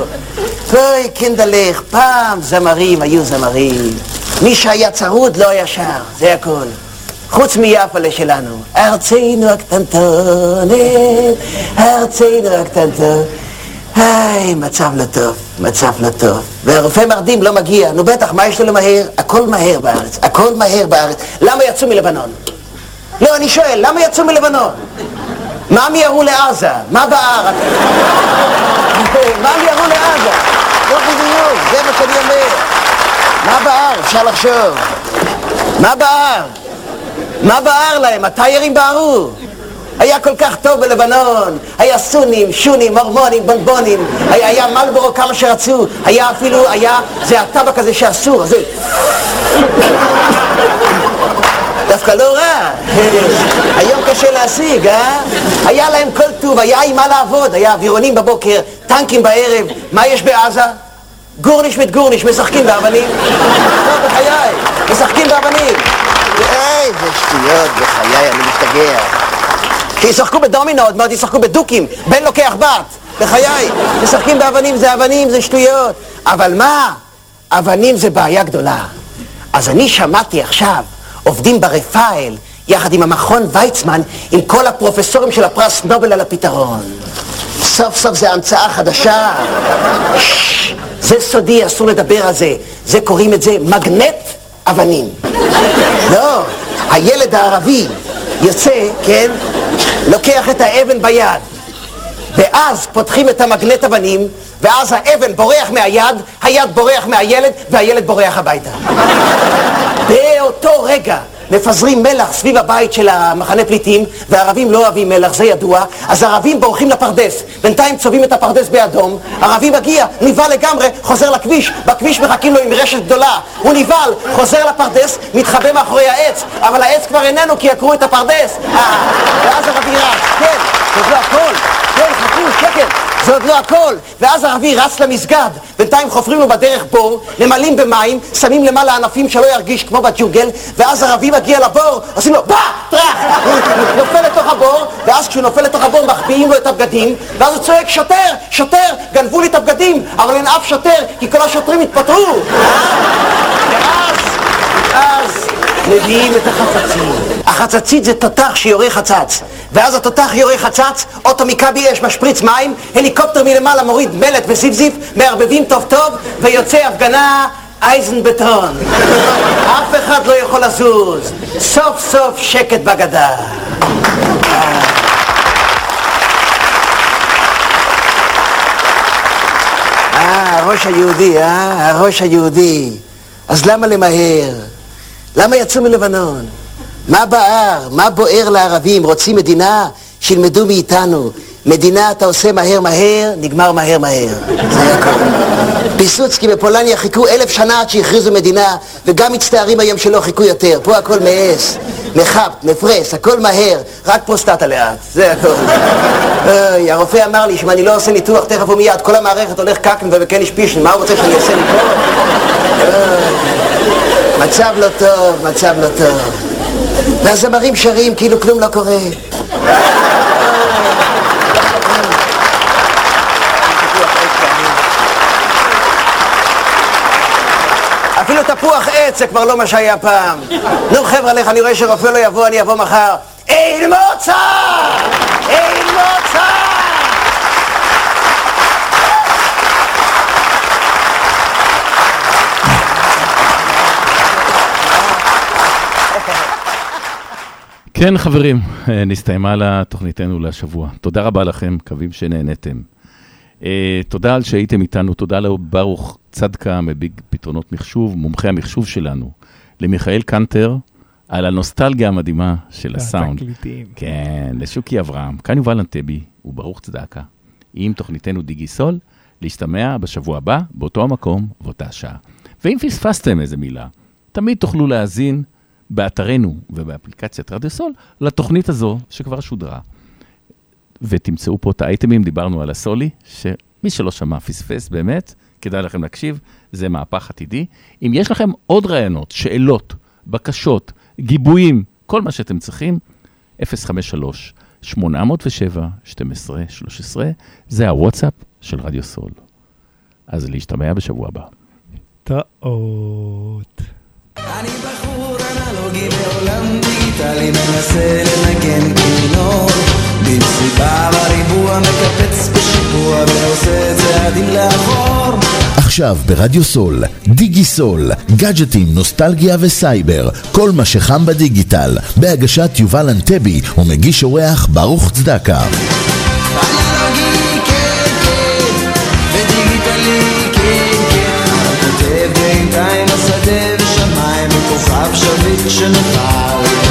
אוי, קינדלך, פעם זמרים היו זמרים. מי שהיה צרוד לא היה שר, זה הכל. חוץ מיפלה שלנו, ארצנו הקטנטונת, ארצנו הקטנטונת. היי, מצב לא טוב, מצב לא טוב. והרופא מרדים לא מגיע, נו בטח, מה יש לו למהר? הכל מהר בארץ, הכל מהר בארץ. למה יצאו מלבנון? לא, אני שואל, למה יצאו מלבנון? מה מיהרו לעזה? מה בער? מה מיהרו לעזה? לא בדיוק, זה מה שאני אומר. מה בער? אפשר לחשוב. מה בער? מה בער להם? הטיירים בערו. היה כל כך טוב בלבנון, היה סונים, שונים, מורמונים, בונבונים, היה, היה מלבורו כמה שרצו, היה אפילו, היה, זה הטבק הזה שאסור, זה... דווקא לא רע, היום קשה להשיג, אה? היה להם כל טוב, היה עם מה לעבוד, היה אווירונים בבוקר, טנקים בערב, מה יש בעזה? גורניש מת גורניש, משחקים באבנים. לא, בחיי, משחקים באבנים. איזה שטויות, בחיי, אני משתגע. שישחקו בדומינו, עוד מעט ישחקו בדוקים, בן לוקח בת, בחיי, משחקים באבנים זה אבנים, זה שטויות. אבל מה? אבנים זה בעיה גדולה. אז אני שמעתי עכשיו, עובדים ברפאל, יחד עם המכון ויצמן, עם כל הפרופסורים של הפרס נובל על הפתרון. סוף סוף זה המצאה חדשה. זה סודי, אסור לדבר על זה. זה קוראים את זה מגנט אבנים. לא, הילד הערבי יוצא, כן, לוקח את האבן ביד, ואז פותחים את המגנט אבנים, ואז האבן בורח מהיד, היד בורח מהילד, והילד בורח הביתה. באותו רגע מפזרים מלח סביב הבית של המחנה פליטים, והערבים לא אוהבים מלח, זה ידוע, אז הערבים בורחים לפרדס. בינתיים צובעים את הפרדס באדום, ערבי מגיע, נבהל לגמרי, חוזר לכביש, בכביש מחכים לו עם רשת גדולה. הוא נבהל, חוזר לפרדס, מתחבא מאחורי העץ, אבל העץ כבר איננו כי עקרו את הפרדס. אה, ואז ערבי רץ, כן, זה לא הכל, כן, חכו, שקט. זה עוד לא הכל. ואז הערבי רץ למסגד, בינתיים חופרים לו בדרך בור, ממלאים במים, שמים למעלה ענפים שלא ירגיש כמו בג'ונגל, ואז ערבי מגיע לבור, עושים לו בא! טראח! נופל לתוך הבור, ואז כשהוא נופל לתוך הבור מחביאים לו את הבגדים, ואז הוא צועק שוטר! שוטר! גנבו לי את הבגדים! אבל אין אף שוטר, כי כל השוטרים התפטרו! ואז, אז... מביאים את החצצית. החצצית זה תותח שיורה חצץ. ואז התותח יורה חצץ, אוטו מכבי אש משפריץ מים, הליקופטר מלמעלה מוריד מלט וזיפזיפ, מערבבים טוב טוב, ויוצא הפגנה אייזן בטון. אף אחד לא יכול לזוז. סוף סוף שקט בגדה. אה, הראש היהודי, אה? הראש היהודי. אז למה למהר? למה יצאו מלבנון? מה בער? מה בוער לערבים? רוצים מדינה? שילמדו מאיתנו. מדינה אתה עושה מהר מהר, נגמר מהר מהר. זה הכל. פיסוצקי בפולניה חיכו אלף שנה עד שהכריזו מדינה, וגם מצטערים היום שלא חיכו יותר. פה הכל מאס, מחפט, מפרס, הכל מהר, רק פרוסטטה לאט. זה הכל. אוי, הרופא אמר לי שאם אני לא עושה ניתוח תכף ומיד, כל המערכת הולך קקן ובקניש פישן, מה הוא רוצה שאני אעשה מפה? מצב לא טוב, מצב לא טוב. והזמרים שרים כאילו כלום לא קורה. אפילו תפוח עץ זה כבר לא מה שהיה פעם. נו חבר'ה, לך, אני רואה שרופא לא יבוא, אני אבוא מחר. אין מוצא! אין כן, חברים, אה, נסתיימה לה תוכניתנו לשבוע. תודה רבה לכם, מקווים שנהנתם. אה, תודה על שהייתם איתנו, תודה לברוך צדקה מביג פתרונות מחשוב, מומחי המחשוב שלנו, למיכאל קנטר על הנוסטלגיה המדהימה של הסאונד. והתקליטים. כן, לשוקי אברהם, כאן יובל אנטבי וברוך צדקה, עם תוכניתנו דיגי סול, להשתמע בשבוע הבא, באותו המקום, באותה שעה. ואם פספסתם איזה מילה, תמיד תוכלו להאזין באתרנו ובאפליקציית רדיו סול לתוכנית הזו שכבר שודרה. ותמצאו פה את האייטמים, דיברנו על הסולי, שמי שלא שמע פספס באמת, כדאי לכם להקשיב, זה מהפך עתידי. אם יש לכם עוד רעיונות, שאלות, בקשות, גיבויים, כל מה שאתם צריכים, 053 807 12 13, זה הוואטסאפ של רדיו סול. אז להשתמע בשבוע הבא. טעות. אני בחור אנלוגי בעולם דיגיטלי מנסה לנגן כינור במסיבה בריבוע מקפץ בשיפוע ועושה צעדים לאחור עכשיו ברדיו סול, דיגי סול, גאדג'טים, נוסטלגיה וסייבר, כל מה שחם בדיגיטל, בהגשת יובל אנטבי ומגיש אורח ברוך צדקה. כותב בינתיים